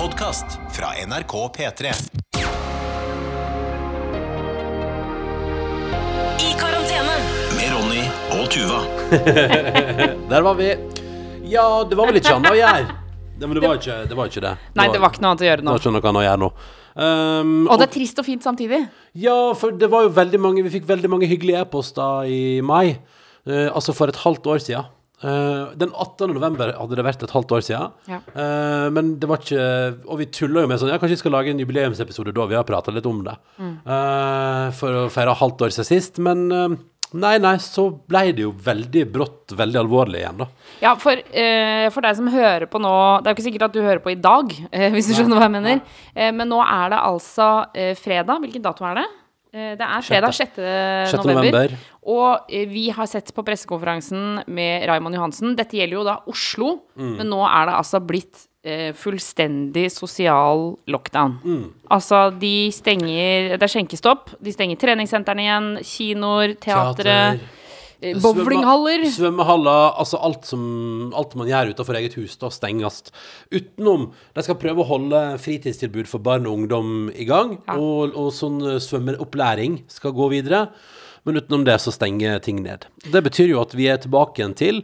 podkast fra NRK P3. I karantene. Med Ronny og Tuva. Der var vi. Ja, det var vel ikke annet å gjøre. Det, men det var ikke det. Var ikke det. Nei, det var ikke noe annet å gjøre det nå. var ikke noe annet å gjøre nå. Um, Og det er trist og fint samtidig. Ja, for det var jo veldig mange Vi fikk veldig mange hyggelige e-poster i mai. Uh, altså for et halvt år siden. Eh, den 18. november hadde det vært et halvt år siden. Ja. Eh, men det var ikke Og vi tulla jo med sånn Ja, kanskje vi skal lage en jubileumsepisode da vi har prata litt om det. Mm. Eh, for å feire halvt år siden sist. Men nei, nei, så ble det jo veldig brått veldig alvorlig igjen, da. Ja, for, for deg som hører på nå Det er jo ikke sikkert at du hører på i dag, hvis du skjønner hva jeg mener. Men nå er det altså fredag. Hvilken dato er det? Eh, det er fredag 6. 6. november. november. Og eh, vi har sett på pressekonferansen med Raymond Johansen. Dette gjelder jo da Oslo, Mm. men nå er det altså blitt eh, fullstendig sosial lockdown. Mm. Altså, de stenger Det er skjenkestopp. De stenger treningssentrene igjen, kinoer, teatre, Teater. Eh, bowlinghaller. Svømmehaller, altså alt, som, alt man gjør utenfor eget hus, da stenges. Utenom De skal prøve å holde fritidstilbud for barn og ungdom i gang, Ja. og, og sånn eh, svømmeopplæring skal gå videre. Men utenom det så stenger ting ned. Det betyr jo at vi er tilbake igjen til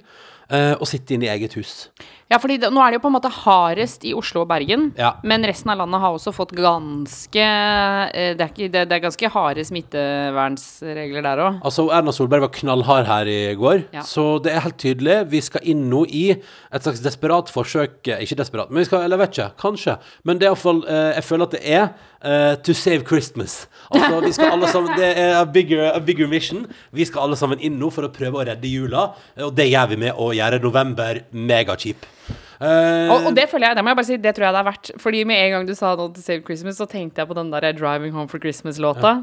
eh, å sitte inne i eget hus. Ja, fordi det, nå er det jo på en måte hardest i Oslo og Bergen. Ja. Men resten av landet har også fått ganske eh, Det er, ikke, det, det er ganske harde smittevernsregler der òg. Altså, Erna Solberg var knallhard her i går, Ja. så det er helt tydelig. Vi skal inn nå i et slags desperat forsøk eh, Ikke desperat, men vi skal, eller jeg vet ikke, kanskje. Men det er iallfall uh, Jeg føler at det er eh, to save Christmas. Altså, vi skal alle sammen Det er a bigger, a bigger mission. Vi skal alle sammen inn nå for å prøve å redde jula, og det gjør vi med å gjøre november megakjip. Eh, Og, og det føler jeg, det må jeg bare si, det tror jeg det er verdt. Fordi med en gang du sa noe til Save Christmas, så tenkte jeg på den der 'Driving Home for Christmas'-låta.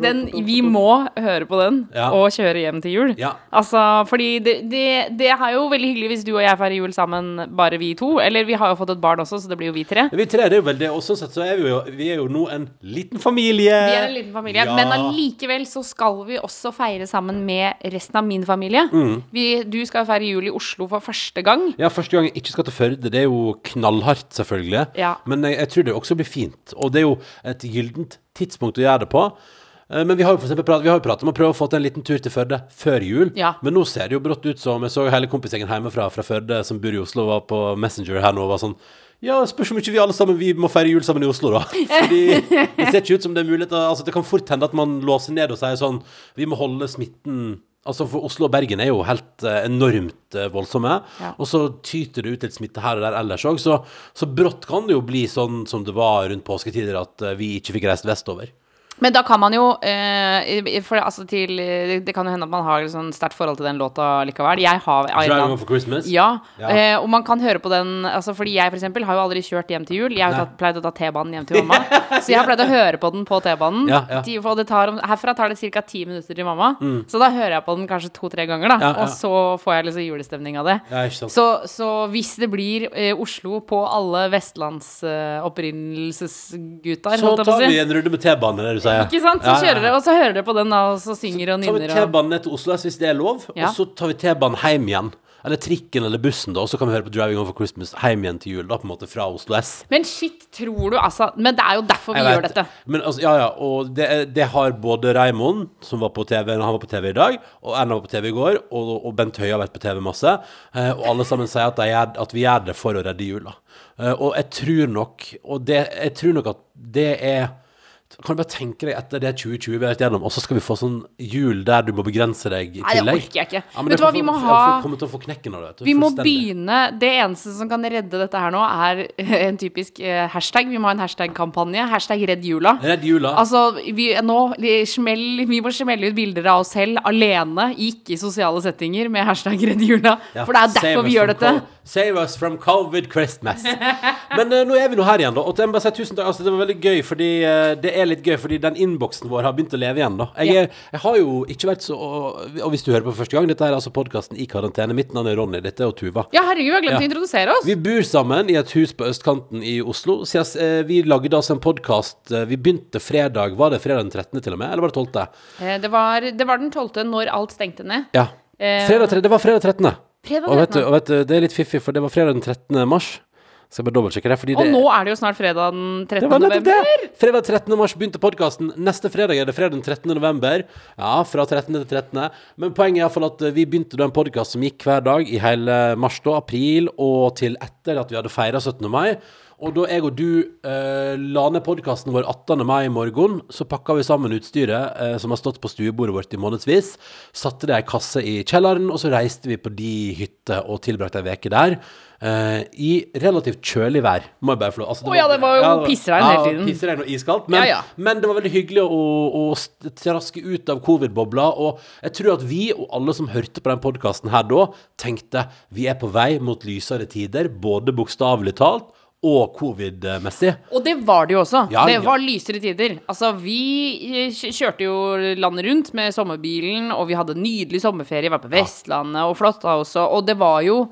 Den, vi må høre på den Ja. og kjøre hjem til jul. Ja. Altså, fordi det, det, det er jo veldig hyggelig hvis du og jeg feirer jul sammen, bare vi to. Eller vi har jo fått et barn også, så det blir jo vi tre. Vi tre det er jo veldig Og sånn sett så er vi jo Vi er jo nå en liten familie. Vi er en liten familie, Ja. men allikevel så skal vi også feire sammen med resten av min familie. Mm. Vi, du skal feire jul i Oslo for første gang. Ja, første gang jeg ikke skal til Førde, det er jo knallhardt, selvfølgelig. Ja. Men jeg, jeg tror det også blir fint. Og det er jo et gyllent tidspunkt å gjøre det på. Eh, Men vi har jo for prat, vi har jo pratet om å prøve å få til en liten tur til Førde før jul. Ja. Men nå ser det jo brått ut som Jeg så hele kompisgjengen hjemmefra fra Førde som bor i Oslo, var på Messenger her nå og var sånn ja, spørs om ikke vi alle sammen Vi må feire jul sammen i Oslo, da. Fordi det ser ikke ut som det er mulighet Altså, det kan fort hende at man låser ned og sier sånn Vi må holde smitten Altså, for Oslo og Bergen er jo helt eh, enormt eh, voldsomme. Ja. Og så tyter det ut litt smitte her og der ellers òg. Så, så brått kan det jo bli sånn som det var rundt påsketider, at eh, vi ikke fikk reist vestover. Men da kan man jo eh, For altså til Det det kan jo hende at man har et sånn sterkt forhold til den låta likevel. Jeg har Home for Christmas. Ja, Ja. Eh, og man kan høre på den altså Fordi jeg for eksempel har jo aldri kjørt hjem til jul. Jeg har jo tatt, pleid å ta T-banen hjem til mamma. så jeg har pleid å høre på den på T-banen. Ja, ja. Tar, herfra tar det ca. ti minutter til mamma. Så da hører jeg på den kanskje to-tre ganger, da. Mm. Og så får jeg liksom julestemning av det. Ja. Så, så hvis det blir eh, Oslo på alle vestlands eh, Så tar vi en runde med T-bane, det du sier. Ikke sant? Så kjører dere, og så hører dere på den, da, og så synger og tar vi T-banen ned til Oslo S hvis det er lov, og så tar vi T-banen hjem igjen. Eller trikken eller bussen, da, og så kan vi høre på Driving Over Christmas hjem igjen til jul, da, på en måte fra Oslo S. Men shit, tror du altså Men det er jo derfor vi Jeg gjør dette. Men altså, ja, ja, og det, det har både Raymond, som var på TV han var på TV i dag, og Erna var på TV i går, og, og Bent Høie har vært på TV masse, eh, og alle sammen sier at, gjør, at vi gjør det for å redde jula. Eh, og jeg tror nok, og det, jeg tror nok at det er kan du bare tenke deg etter det 2020 vi har vært gjennom, og så skal vi få sånn jul der du må begrense deg i Nei, det tillegg? orker jeg ikke. Ja, Vet du hva, vi må ha- til å få knekken av det. Vi må begynne Det eneste som kan redde dette her nå, er en typisk eh, hashtag. Vi må ha en hashtag-kampanje. Hashtag redd jula. Redd jula. Altså, vi, nå, smell, vi må smelle ut bilder av oss selv alene, ikke i sosiale settinger, med hashtag redd jula. Ja, For det er derfor vi gjør dette. co- Save us from covid Christmas. Men uh, nå er vi nå her igjen, da. Og jeg må bare si tusen takk. Altså, det var veldig gøy, fordi uh, det er litt gøy, fordi den innboksen vår har begynt å leve igjen, da. Jeg, yeah. er, jeg har jo ikke vært så Og hvis du hører på første gang, dette er altså podkasten I karantene. Mitt navn er Ronny, dette er jo Tuva. Ja, herregud, jeg har glemt Ja. å introdusere oss. Vi bor sammen i et hus på østkanten i Oslo. Siden uh, vi lagde altså en podkast Vi begynte fredag. Var det fredag den 13. til og med, eller var det 12.? Eh, Det var, det var den tolvte når alt stengte ned. Ja. Eh, Fredag, det var fredag 13. Og vet, du, og vet du, det er litt fiffig, for det var fredag den 13. mars. Skal jeg bare dobbeltsjekke det. Fordi Og det, nå er det jo snart fredag den 13. det var nettopp november. det! Fredag 13. mars begynte podkasten. Neste fredag er det fredag den 13. november. Ja, fra 13. til 13. Men poenget er iallfall at eh, vi begynte da en podkast som gikk hver dag i hele mars, da, april, og til etter at vi hadde feira 17. mai. Og da jeg og du eh, la ned podkasten vår 18. mai i morgen, så pakka vi sammen utstyret eh, som har stått på stuebordet vårt i månedsvis. Satte det i kasse i kjelleren, og så reiste vi på de hytter og tilbrakte ei uke der. eh, I relativt kjølig vær, må jeg bare få lov altså, Å ja, det var jo pissregn hele tiden. Ja, pissregn og iskaldt. Men, Ja, ja. men det var veldig hyggelig å, å st- traske ut av covid-bobla. Og jeg tror at vi og alle som hørte på den podkasten her da, tenkte vi er på vei mot lysere tider, både bokstavelig talt og covid-messig. Og det var det jo også. Ja, det var lysere tider. Altså, vi eh, kjørte jo landet rundt med sommerbilen, og vi hadde nydelig sommerferie, var på Vestlandet og flotta også, og det var jo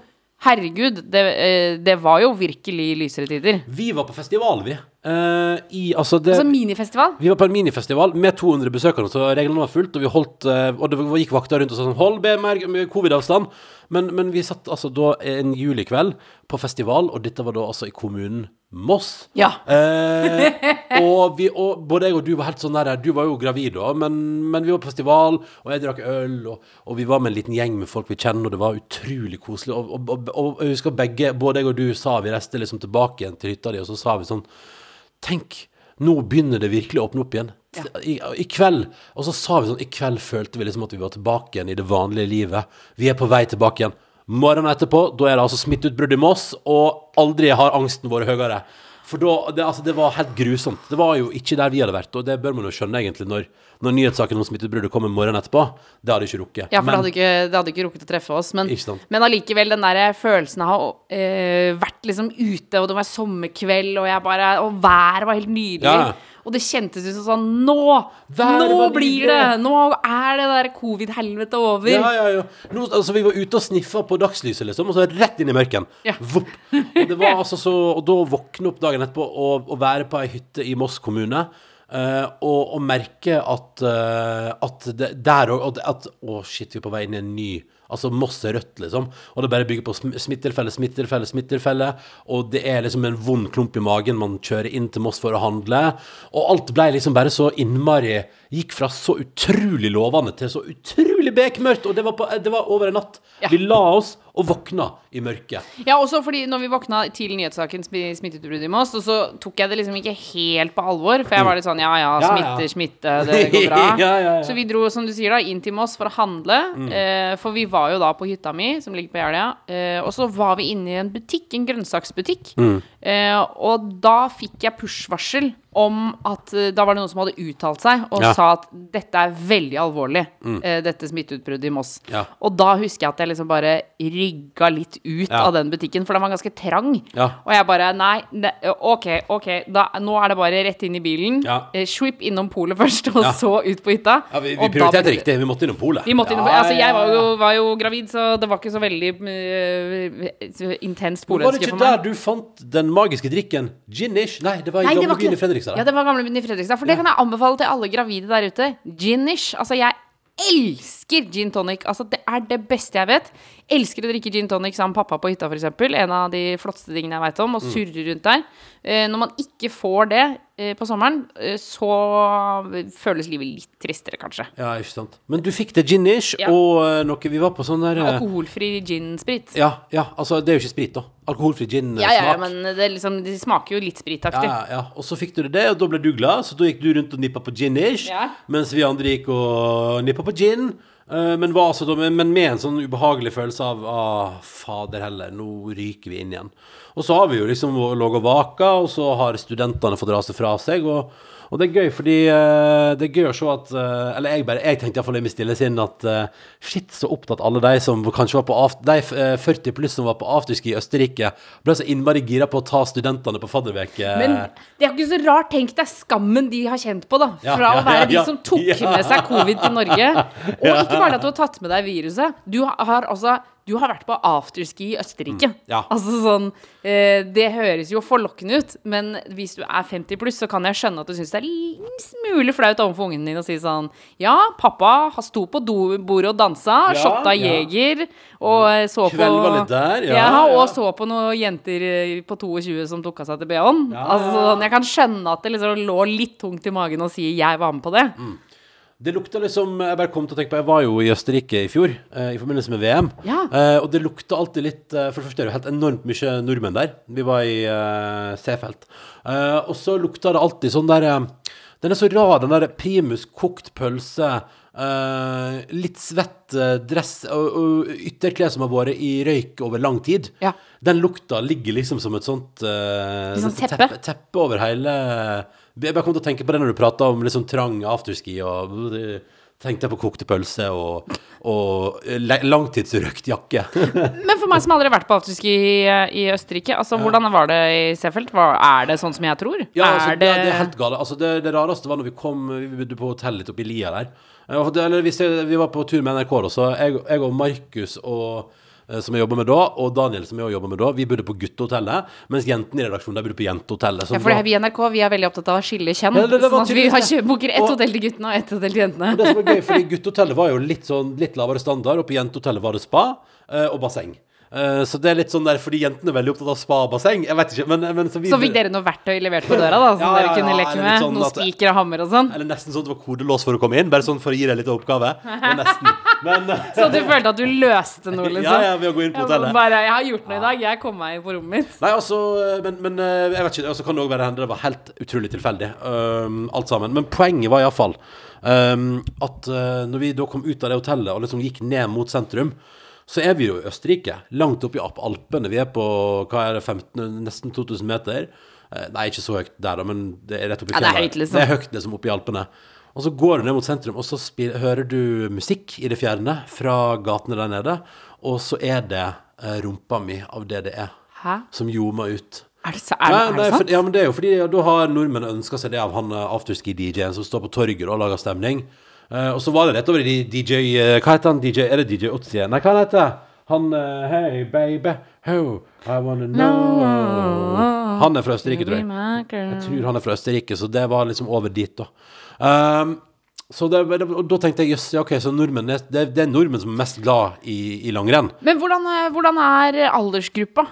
Herregud, det, eh, det var jo virkelig lysere tider. Vi var på festival, vi. Uh, I, altså det, Altså minifestival. Vi var på en minifestival med 200 besøkende, så reglene var fullt. Og vi holdt uh, Og det gikk vakter rundt og sa sånn Hold BMR, covid-avstand. Men, men vi satt altså da en julikveld på festival, og dette var da altså i kommunen Moss. Ja. Eh, og, vi, og både jeg og du var helt sånn der Du var jo gravid da, men, men vi var på festival, og jeg drakk øl, og, og vi var med en liten gjeng med folk vi kjenner, og det var utrolig koselig. Og, og, jeg husker begge, både jeg og du sa Vi reiste liksom tilbake igjen til hytta di, og så sa vi sånn Tenk, nå begynner det virkelig å åpne opp igjen. I, I kveld. Og så sa vi sånn I kveld følte vi liksom at vi var tilbake igjen i det vanlige livet. Vi er på vei tilbake igjen. Morgenen etterpå, da er det altså smitteutbrudd i Moss, og aldri har angsten vært høyere. For da, det, altså, det var helt grusomt. Det var jo ikke der vi hadde vært, og det bør man jo skjønne egentlig når, når nyhetssaken om smitteutbruddet kommer morgenen etterpå. Det hadde ikke rukket. Ja, for det hadde, ikke, det hadde ikke rukket å treffe oss. Men, men allikevel, den der følelsen av å eh, vært liksom ute, og det var sommerkveld, og jeg bare Og været var helt nydelig. Ja. Og det kjentes ut som sånn Nå! Været Nå blir det! Nå er det der covid-helvete over. Ja, ja, ja. Nå, altså, vi var ute og sniffa på dagslyset, liksom, og så rett inn i mørken. Ja. Vopp. Og, det var altså så, og da våkne opp dagen etterpå og, og være på ei hytte i Moss kommune. Uh, og, og merke at, uh, at det, der òg at Å, shit, vi er på vei inn i en ny Altså Moss er rødt, liksom. Og det bare bygger på sm- smittetilfelle, smittetilfelle, smittetilfelle. Og det er liksom en vond klump i magen. Man kjører inn til Moss for å handle. Og alt ble liksom bare så innmari Gikk fra så utrolig lovende til så utrolig bekmørkt. Og det var, på, det var over en natt. Ja. Vi la oss og våkna i mørket. Ja, også fordi når vi våkna til nyhetssaken smitteutbruddet smitteutbrudd i Moss, og så tok jeg det liksom ikke helt på alvor, for jeg var litt sånn ja ja, smitte, Ja, smitte, ja. smitte, det går bra. Ja. Så vi dro, som du sier, da, inn til Moss for å handle, Mm. eh, for vi var jo da på hytta mi, som ligger på Jeløya, eh, og så var vi inne i en butikk, en grønnsaksbutikk, Mm. eh, og da fikk jeg push-varsel om at eh, da var det noen som hadde uttalt seg og Ja. Mm. sa at dette er veldig alvorlig, eh, dette smitteutbruddet i Moss. Ja. Og da husker jeg at jeg liksom bare rygga litt ut Ja. av den butikken, for den var ganske trang. Og jeg bare Nei, ne, OK, OK, da, nå er det bare rett inn i bilen. Ja. Eh, Swipp innom polet først, og så ut på hytta. Ja, vi, vi prioriterte riktig. Vi måtte innom polet. Vi måtte innom, altså, jeg var jo, var jo gravid, så det var ikke så veldig uh, intenst meg Var det ikke der du fant den magiske drikken Ginish? Nei, det var i gamlebyen i Fredrikstad. Ja, det var gamlebyen i Fredrikstad. For det kan jeg anbefale til alle gravide der ute. Ginish. Altså, jeg elsker gin tonic. Altså, det er det beste jeg vet. Elsker å drikke gin tonic sammen med pappa på hytta, f.eks. En av de flotteste tingene jeg veit om. Og Mm. surre rundt der. Eh, når man ikke får det eh, på sommeren, eh, så føles livet litt tristere, kanskje. Ja, ikke sant. Men du fikk det ginish, Ja. og noe Vi var på sånn der Alkoholfri gin-sprit. Ja, ja, altså det er jo ikke sprit, da. Alkoholfri gin-smak. Ja, ja, ja, men det, liksom, det smaker jo litt Ja, spritaktig. ja, ja. Og så fikk du det, og da ble du glad, så da gikk du rundt og nippa på ginish, Ja. mens vi andre gikk og nippa på gin. eh, Men, var altså men, med en sånn ubehagelig følelse av ah, fader heller, nå ryker vi inn igjen. Og så har vi jo liksom ligget og vaka, og så har studentene fått rase fra seg. Og, og det er gøy, fordi eh, det er gøy å se at eh, Eller jeg bare, jeg tenkte iallfall i mitt stille sinn at eh, shit, så opptatt alle de som kanskje var på after, De eh, 40 pluss som var på afterski i Østerrike, ble så innmari gira på å ta studentene på fadderveke. Men det er ikke så rart. Tenk deg skammen de har kjent på, da. Ja, Fra ja, å være de ja. som tok Ja. med seg covid til Norge. Og ikke bare at du har tatt med deg viruset. Du har altså Du har vært på afterski i Østerrike. ja. Altså sånn eh, Det høres jo forlokkende ut, men hvis du er 50 pluss, så kan jeg skjønne at du syns det er en smule flaut overfor ungen din å si sånn Ja, pappa sto på bordet og dansa, Ja, shotta ja. Jeger og eh, så på Kvelva litt der, ja, ja, og så på noen jenter eh, på 22 som tok av seg til BH-en. Altså, sånn, jeg kan skjønne at det liksom lå litt tungt i magen å si 'jeg var med på det'. Mm. Det lukta liksom Jeg bare kom til å tenke på Jeg var jo i Østerrike i fjor eh, i forbindelse med VM. Ja. Eh, og det lukta alltid litt eh, For det første er det jo helt enormt mye nordmenn der. Vi var i eh, Seefeld. Eh, og så lukta det alltid sånn der eh, Den er så rar, den der primus kokt pølse. litt svett dress og, og ytterklær som har vært i røyk over lang tid. Ja. Den lukta ligger liksom som et sånt Litt sånn teppe. teppe over hele Jeg bare kom til å tenke på det når du prata om liksom trang afterski og Tenkte jeg på kokte pølse og, og langtidsrøkt jakke. Men for meg som aldri har vært på afterski i, i Østerrike, altså hvordan var det i Seefeld? Er det sånn som jeg tror? Ja, altså, er det, det er helt gale. Altså, det, det rareste var når vi kom Vi bodde på hotell litt oppi lia der. Eh, eller, vi, vi var på tur med NRK, da, så jeg, jeg og Markus og eh, som jeg jobber med da, og Daniel som jeg jobber med da, vi bodde på guttehotellet, mens jentene i redaksjonen de bodde på jentehotellet. Ja, for det er vi i NRK vi er veldig opptatt av å skille kjønn. Ja, sånn at vi har booker ett hotell til guttene og ett hotell til jentene. Det som var gøy, fordi guttehotellet var jo litt, sånn, litt lavere standard, og på jentehotellet var det spa eh, og basseng. Eh, så det er litt sånn der, fordi jentene er veldig opptatt av spa-basseng Jeg vet ikke, men, men så vi Så fikk dere noe verktøy levert på døra, da, som Ja, dere ja, kunne leke med? sånn Noen spiker og hammer og sånn? Eller nesten sånn at det var kodelås for å komme inn, bare sånn for å gi deg litt oppgave. Men eh, Så du følte at du løste noe, liksom? Ja, ja, ved å gå inn på hotellet. Bare, jeg har gjort noe i dag, jeg kom meg på rommet mitt. Nei, altså, men, men eh, jeg vet ikke, altså kan det også være hende det var helt utrolig tilfeldig, um, alt sammen. Men poenget var iallfall um, at uh, når vi da kom ut av det hotellet og liksom gikk ned mot sentrum, så er vi jo i Østerrike, langt oppe i Alpene. Vi er på hva er det, 15, nesten 2000 meter. Eh, nei, ikke så høyt der, da, men det er rett oppi Ja, det er høyt, liksom. Det er høyt liksom oppe i Alpene. Og så går du ned mot sentrum, og så spil, hører du musikk i det fjerne fra gatene der nede. Og så er det eh, rumpa mi av DDE Hæ? som ljomer ut. Er det, så, er, Nei, er det det for, sant? ja, men det er jo fordi da har nordmenn ønska seg det av han eh, afterski-DJ-en som står på torget og lager stemning. Eh, og så var det rett over i DJ eh, Hva heter han? DJ, er det DJ Otzi? Nei, hva heter han? Han eh, Hey, baby, how I wanna know Han er fra Østerrike, tror jeg. Jeg tror han er fra Østerrike, så det var liksom over dit, da. Um, så det, det, og da tenkte jeg jøss, ja, ok, så nordmenn det, det er nordmenn som er mest glad i, i langrenn. Men hvordan, hvordan er aldersgruppa?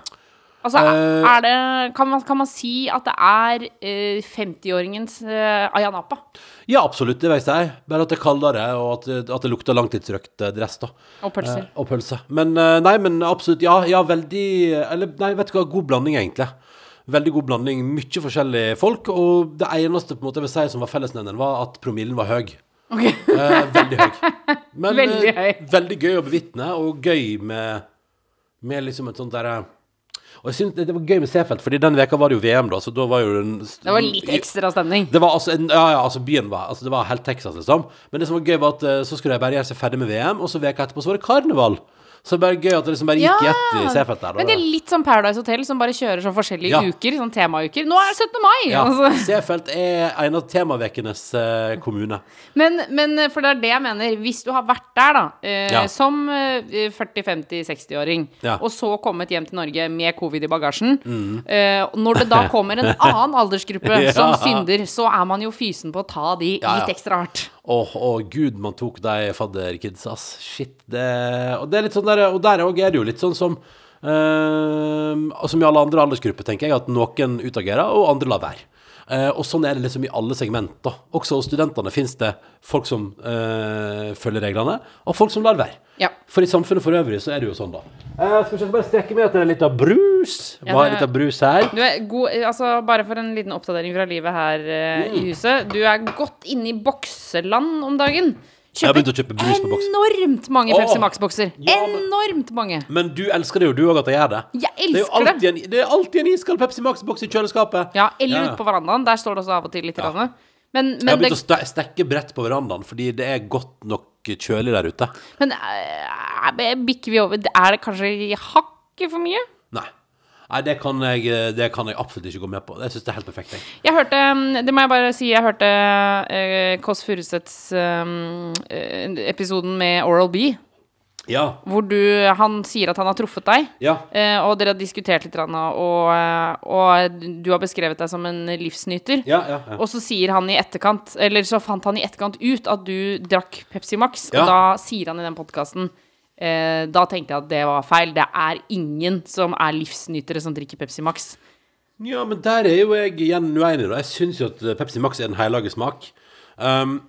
Altså, Eh, er det, kan, man, kan man si at det er eh, 50-åringens eh, Ayanapa? Ja, absolutt, det vet jeg. Bare at det er kaldere, og at, det- at det lukter langtidsrøkt eh, dress, da. Og pølser. Eh, og pølse. Men eh, nei, men absolutt, ja, ja, veldig Eller nei, vet du hva, god blanding, egentlig. Veldig god blanding. Mye forskjellige folk. Og det eneste på en måte jeg vil si som var fellesnevneren, var at promillen var høy. Ok. Eh, veldig høy. Men Veldig eh, høy. veldig gøy å bevitne, og gøy med, med liksom et sånt derre Og jeg synes det, det var gøy med Seefeld, fordi den veka var det jo VM, da, så da var jo den Det var litt ekstra stemning. det var altså, en, ja, ja, altså byen var altså Det var helt Texas, liksom. Men det som var gøy, var at eh, så skulle de bare gjøre seg ferdig med VM, og så veka etterpå så var det karneval. Så det er bare gøy at det liksom bare gikk ja. etter i Seefeld der. Men det er litt som Paradise Hotel, som bare kjører sånn forskjellige Ja. uker. Sånn temauker. Nå er det 17. mai! ja, Altså. Seefeld er en av temavekenes eh, kommune. Men, men for det er det jeg mener. Hvis du har vært der, da, eh, Ja. som eh, 40-50-60-åring, Ja. og så kommet hjem til Norge med covid i bagasjen Mm. eh, Når det da kommer en annen aldersgruppe som synder, så er man jo fysen på å ta de litt ekstra hardt. Åh, oh, gud, man tok de fadderkidsa, ass. Shit, det Og det er litt sånn der, og der òg er det jo litt sånn som uh, Som i alle andre aldersgrupper, tenker jeg, at noen utagerer, og andre lar være. Eh, og sånn er det liksom i alle segment. da. Også hos studentene fins det folk som eh, følger reglene, og folk som lar være. Ja. For i samfunnet for øvrig så er det jo sånn, da. Eh, skal vi bare strekke med etter en liten brus. Ja, Hva er litt av brus her? Du er god, altså Bare for en liten oppdatering fra livet her eh, Mm. i huset. Du er godt inne i bokseland om dagen. Jeg har begynt å kjøpe brus på boks. enormt mange Åh, Pepsi Max-bokser. ja, men- Enormt mange. Men du elsker det jo, du òg, at jeg gjør det. Jeg Det er jo elsker det. alltid en, det er alltid en iskald Pepsi Max-boks i kjøleskapet. Ja, eller Ja, ja. ute på verandaen. Der står det også av og til litt. Ja. grann. Men, Jeg har men, begynt det, å ste- stekke brett på verandaen, fordi det er godt nok kjølig der ute. men eh, bikker vi over Er det kanskje hakket for mye? Nei. Nei, det kan, jeg, eh, det kan jeg absolutt ikke gå med på. Jeg syns det er helt perfekt. Jeg. Jeg hørte, mm, det må jeg bare si, jeg hørte eh, Kåss Furuseths um, eh, episoden med Oral B, Ja. hvor du, han sier at han har truffet deg. Ja. Eh, og dere har diskutert litt, og, og du har beskrevet deg som en livsnyter. Ja, ja, ja. Og så sier han i etterkant, eller så fant han i etterkant ut at du drakk Pepsi Max, Ja. og da sier han i den podkasten eh, Da tenkte jeg at det var feil. Det er ingen som er livsnytere som drikker Pepsi Max. ja, men der er jo jeg igjen uenig. da. Jeg syns jo at eh, Pepsi Max er den hellige smak. Um,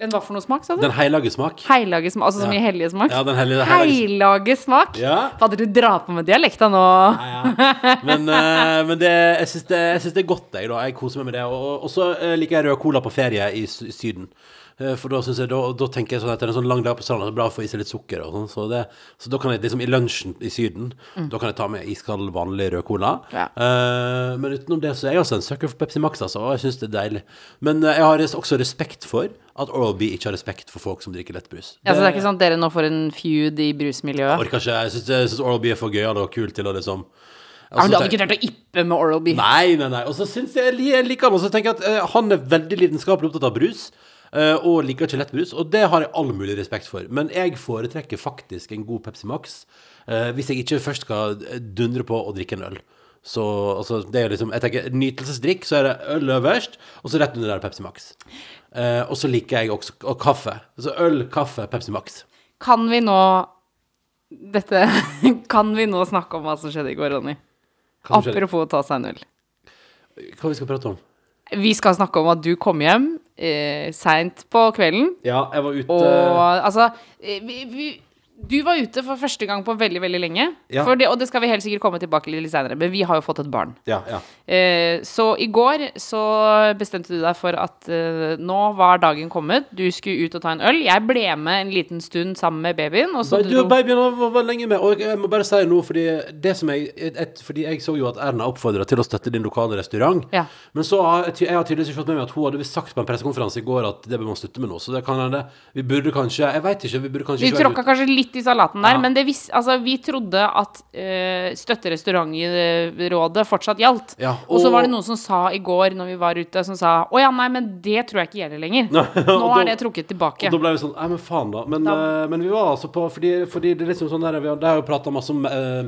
den hva for noe smak, sa du? den hellige smak. Heilage smak, altså som Ja. i hellige smak? Ja, den hellige, Heilage smak? Ja. Fader, du drar på med dialekta nå. Men, uh, men det, jeg syns det, det er godt, jeg. da Jeg koser meg med det. Og, og- og så eh, liker jeg rød cola på ferie i, i Syden. Eh, For da, jeg, da, da tenker jeg sånn at det er en sånn lang dag på stranda, så er det bra å få i seg litt sukker. Og sånn, så, det, så da kan jeg liksom i lunsjen i Syden Da kan jeg ta med iskald, vanlig rød cola. Ja. Uh, men utenom det så er jeg også en sucker for Pepsi Max, altså, og jeg syns det er deilig. Men eh, jeg har også respekt for at Oral B ikke har respekt for folk som drikker lettbrus. Ja, så det er ikke sånn at dere nå får en feud i brusmiljøet? Orker ikke. Jeg syns- Jeg syns Oral B er for gøyal og kul til å liksom Altså, men du hadde ikke klart å ippe med Oral B? Nei, nei, nei. Og så syns jeg jeg liker han. Og så tenker jeg at uh, han er veldig lidenskapelig opptatt av brus. Eh, og liker ikke lettbrus. Og det har jeg all mulig respekt for. Men jeg foretrekker faktisk en god Pepsi Max eh, hvis jeg ikke først skal dundre på å drikke en øl. Så altså, det er liksom Jeg tenker nytelsesdrikk, så er det øl øverst, og så rett under der Pepsi Max. Eh, og så liker jeg også og kaffe. Så øl, kaffe, Pepsi Max. Kan vi nå Dette Kan vi nå snakke om hva som skjedde i går, Ronny? Apropos å ta seg en øl. Hva vi skal prate om? Vi skal snakke om at du kom hjem eh, seint på kvelden. Ja, jeg var ute Og altså eh, vi, vi, Du var ute for første gang på veldig, veldig lenge. Ja. Det, og det skal vi helt sikkert komme tilbake til litt senere, men vi har jo fått et barn. Ja, ja. Eh, så i går så bestemte du deg for at eh, nå var dagen kommet. Du skulle ut og ta en øl. Jeg ble med en liten stund sammen med babyen. Og så Du, dro babyen var, var lenge med. Og jeg må bare si noe, fordi det som jeg et, Fordi jeg så jo at Erna oppfordra til å støtte din lokale restaurant. Ja. Men så har jeg, har tydeligvis ikke fått med meg at hun hadde sagt på en pressekonferanse i går at det bør man slutte med nå. Så det kan hende Vi burde kanskje Jeg veit ikke. Vi burde kanskje Vi tråkka kanskje litt i salaten der, Ja. men det vis, altså, vi trodde at uh, støtterestaurantrådet fortsatt gjaldt. Ja, og så var det noen som sa i går når vi var ute, som sa å ja, nei, men det tror jeg ikke gjelder lenger. Nå da, er det trukket tilbake. Og da ble vi sånn Nei, men faen, da. Men, Da- Uh, men vi var altså på Fordi, fordi det er liksom sånn der vi har, Det har jo prata masse om eh,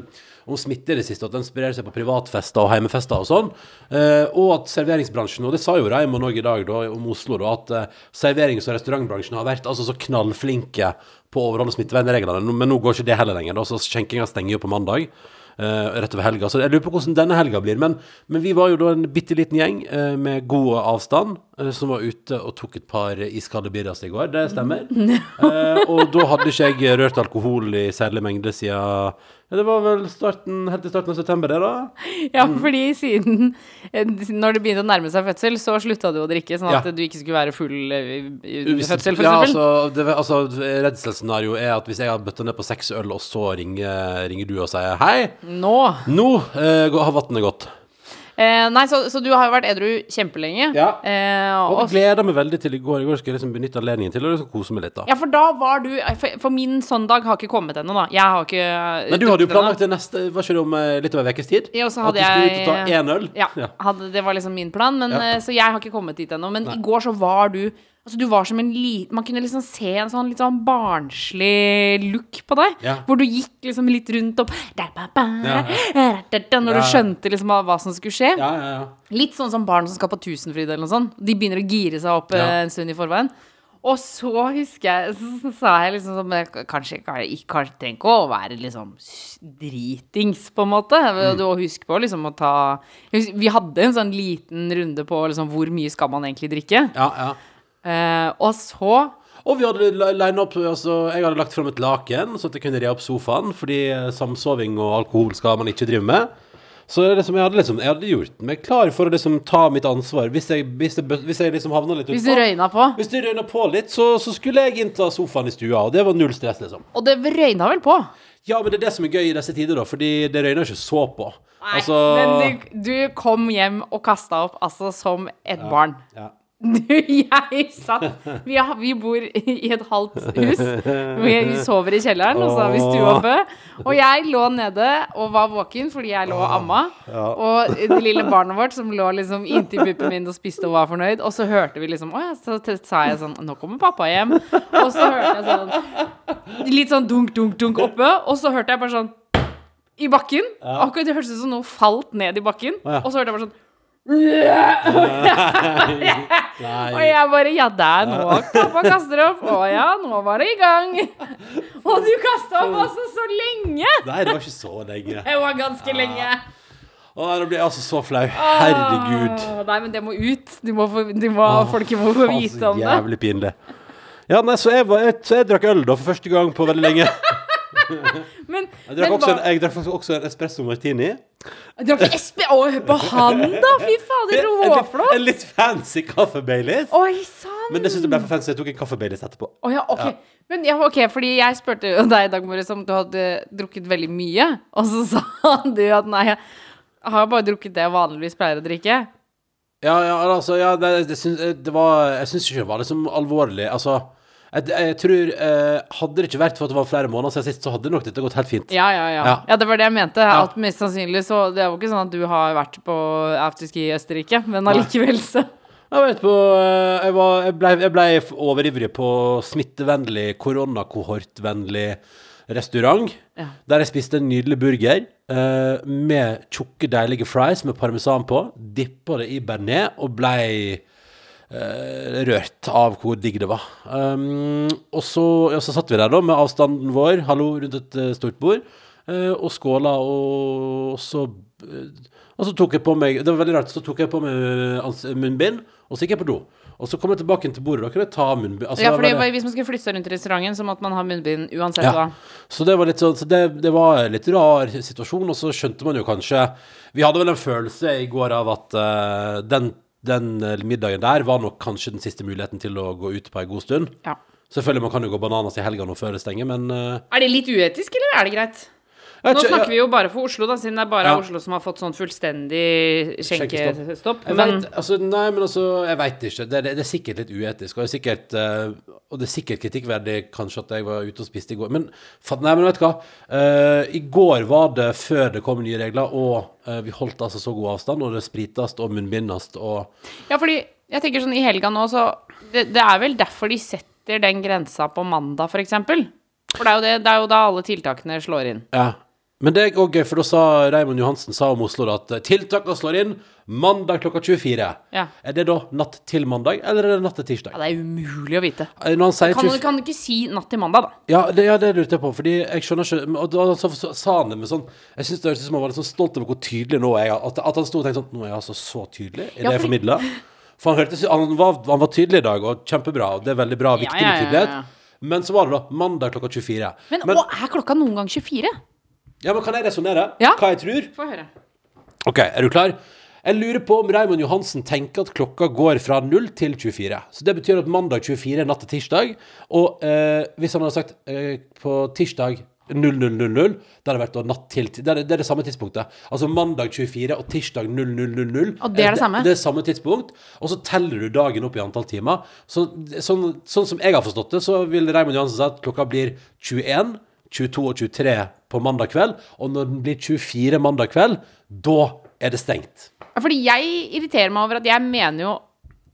om smitte i det siste, at den sprer seg på privatfester og heimefester og sånn. Eh, og at serveringsbransjen, og det sa jo Raymond òg i dag da, om Oslo, da, at eh, serverings- og restaurantbransjen har vært altså så knallflinke på å overholde smittevernreglene. Men nå går ikke det heller lenger. da, så Skjenkinga stenger jo på mandag. Uh, rett over helga. Så jeg lurer på hvordan denne helga blir. Men, men vi var jo da en bitte liten gjeng uh, med god avstand uh, som var ute og tok et par iskalde birras i går. Det stemmer. Og da hadde ikke jeg rørt alkohol i særlig mengde siden ja, Det var vel starten, helt til starten av september, det, da? Ja, fordi siden eh, Når det begynte å nærme seg fødsel, så slutta du å drikke, sånn at Ja. du ikke skulle være full eh, under fødsel, for ja, altså, det, altså, Redselscenarioet er at hvis jeg har bøtta ned på seks øl, og så ringer, ringer du og sier hei, Nå. nå uh, har vannet gått. Eh, nei, så, så du har jo vært edru kjempelenge. Ja. Eh, Og og gleder meg veldig til i går. I går skal jeg liksom benytte anledningen til å liksom kose meg litt. da Ja, for da var du For, for min søndag har ikke kommet ennå, da. Jeg har ikke Men du hadde jo planlagt det neste Var ikke det om eh, litt over en ukes tid? Ja, og så hadde At du skulle ut og ta én øl? Ja, hadde, det var liksom min plan. Men, Ja. eh, Så jeg har ikke kommet dit ennå. Men i går så var du Altså Du var som en liten Man kunne liksom se en sånn litt sånn barnslig look på deg. Ja. Hvor du gikk liksom litt rundt og da, ba, ba, Ja. ja. Når du skjønte liksom hva som skulle skje. Ja, ja, ja. Litt sånn som barn som skal på Tusenfryd eller noe sånt. De begynner å gire seg opp eh, en stund i forveien. Og så husker jeg Så, sa jeg liksom sånn men Kanskje ikke trenger ikke å være liksom dritings, på en måte. Mm. Du må huske på liksom å ta Vi hadde en sånn liten runde på liksom hvor mye skal man egentlig drikke. ja, ja. Eh, og så Og vi hadde line opp Altså, jeg hadde lagt fram et laken, så at jeg kunne re opp sofaen, fordi eh, samsoving og alkohol skal man ikke drive med. Så liksom, jeg, hadde liksom, jeg hadde gjort meg klar for å liksom ta mitt ansvar. Hvis jeg, hvis jeg, hvis jeg liksom havna litt Hvis du utpå. røyna på. Hvis du røyna på litt, så, så skulle jeg innta sofaen i stua, og det var null stress, liksom. Og det røyna vel på? Ja, men det er det som er gøy i disse tider, da, fordi det røyner ikke så på. Nei, Altså men du, du kom hjem og kasta opp altså som et barn. ja. Du, jeg satt vi, har, vi bor i et halvt hus. Vi, sover i kjelleren, og så har vi stua oppe. Og jeg lå nede og var våken fordi jeg lå og amma. Og det lille barnet vårt som lå liksom inntil puppen min og spiste og var fornøyd. Og så hørte vi liksom Å ja, så sa jeg sånn Nå kommer pappa hjem. Og så hørte jeg sånn Litt sånn dunk, dunk, dunk oppe. Og så hørte jeg bare sånn i bakken. Akkurat Det hørtes ut som noe falt ned i bakken. Og så hørte jeg bare sånn Nei. og jeg bare Ja, der nå pappa kaster opp. Å ja, nå var det i gang. Og du kasta opp altså så lenge. Nei, det var ikke så lenge. Det var ganske lenge. Å, nå blir jeg altså så flau. Herregud. Åh, Nei, men det må ut. Du må få, du må, folket må få vite om det. Jævlig pinlig. Ja, nei, så jeg, var, jeg, så jeg drakk øl da for første gang på veldig lenge. Men, Jeg drakk, også en, jeg drakk faktisk også en espresso martini. Drakk espe... Å, hør på han, da! Fy fader, råflott. En litt fancy kaffe Baileys. Oi sant. Men det synes jeg ble for fancy, jeg tok en kaffe Baileys etterpå. Oh, ja, ok. Men ja, ok, fordi jeg spurte jo deg, Dag morges om du hadde drukket veldig mye. Og så sa du at nei, jeg har bare drukket det jeg vanligvis pleier å drikke. Ja, ja, altså, ja, det, det, syns- det var Jeg syns ikke det var liksom alvorlig. Altså, jeg, jeg tror eh, Hadde det ikke vært for at det var flere måneder siden sist, så hadde nok dette gått helt fint. Ja, ja, ja. Ja. Ja, det var det jeg mente. At mest sannsynlig så Det er jo ikke sånn at du har vært på afterski i Østerrike, men allikevel så Jeg vet på eh, Jeg, var, jeg, ble, jeg ble overivrig på smittevennlig, koronakohortvennlig restaurant. Ja. Der jeg spiste en nydelig burger eh, med tjukke, deilige fries med parmesan på. Dippa det i bearnés og blei rørt av hvor digg det var. Um, og så, ja, så satt vi der da med avstanden vår, hallo, rundt et eh, stort bord, uh, og skåla, og så uh, Og så tok jeg på meg Det var veldig rart, så tok jeg på meg munnbind, og så gikk jeg på do. Og så kom jeg tilbake til bordet, da kunne jeg ta munnbind. Altså, Ja, fordi det- Hvis man skulle flytte seg rundt i restauranten, så måtte man ha munnbind uansett ja. Da. Så det var litt sånn Så det, det var en litt rar situasjon, og så skjønte man jo kanskje Vi hadde vel en følelse i går av at uh, den, den eh, middagen der var nok kanskje den siste muligheten til å gå ut på en god stund. Ja. Selvfølgelig, man kan jo gå bananas i helga nå før det stenger, men uh, Er det litt uetisk, eller er det greit? Nå snakker vi jo bare for Oslo, da, siden det er bare Ja. Oslo som har fått sånn fullstendig Skjenkestopp. Men vet, altså, nei, men altså, jeg veit ikke. Det, det, det er sikkert litt uetisk, og det er sikkert, eh, og det er sikkert kritikkverdig kanskje at jeg var ute og spiste i går. Men, nei, men vet du hva? Uh, I går var det før det kom nye regler, og uh, vi holdt altså så god avstand, og det sprites og munnbindes og Ja, fordi jeg tenker sånn i helga nå, så det, det er vel derfor de setter den grensa på mandag, for eksempel. For det er jo, det, det er jo da alle tiltakene slår inn. Ja. Men det er òg gøy, for da sa Raymond Johansen sa om Oslo da, at eh, tiltakene slår inn mandag klokka 24. Ja. Er det da natt til mandag, eller er det natt til tirsdag? Ja, det er umulig å vite. Eh, Når han sier Kan, 24 kan du ikke si natt til mandag, da? Ja, det, ja, det lurte jeg på, fordi jeg skjønner ikke Og da så, så, sa han det med sånn Jeg syns det høres ut som han var litt sånn stolt over hvor tydelig nå er jeg At, at han sto og tenkte sånn Nå er jeg altså så tydelig i Ja, det jeg fordi- formidler. For han hørtes han var, han var tydelig i dag, og kjempebra. Og det er veldig bra, viktig ja, med ja, tydelighet. Men så var det da mandag klokka 24. Men, men, å, er klokka noen gang 24? Ja, men kan jeg resonnere? Ja. Hva jeg tror? Få høre. Ok, er du klar? Jeg lurer på om Raymond Johansen tenker at klokka går fra 0 til 24. Så det betyr at mandag 24 er natt til tirsdag. Og eh, hvis han hadde sagt eh, på tirsdag 0000, da hadde det vært da natt til Det er det, er det samme tidspunktet. Altså mandag 24 og tirsdag 0000. Og det er det samme? Det, er samme tidspunkt. Og så teller du dagen opp i antall timer. Så, sånn, sånn som jeg har forstått det, så vil Raymond Johansen si at klokka blir 21, 22 og 23 på mandag kveld. Og når den blir 24 mandag kveld, da er det stengt. Fordi jeg irriterer meg over at jeg mener jo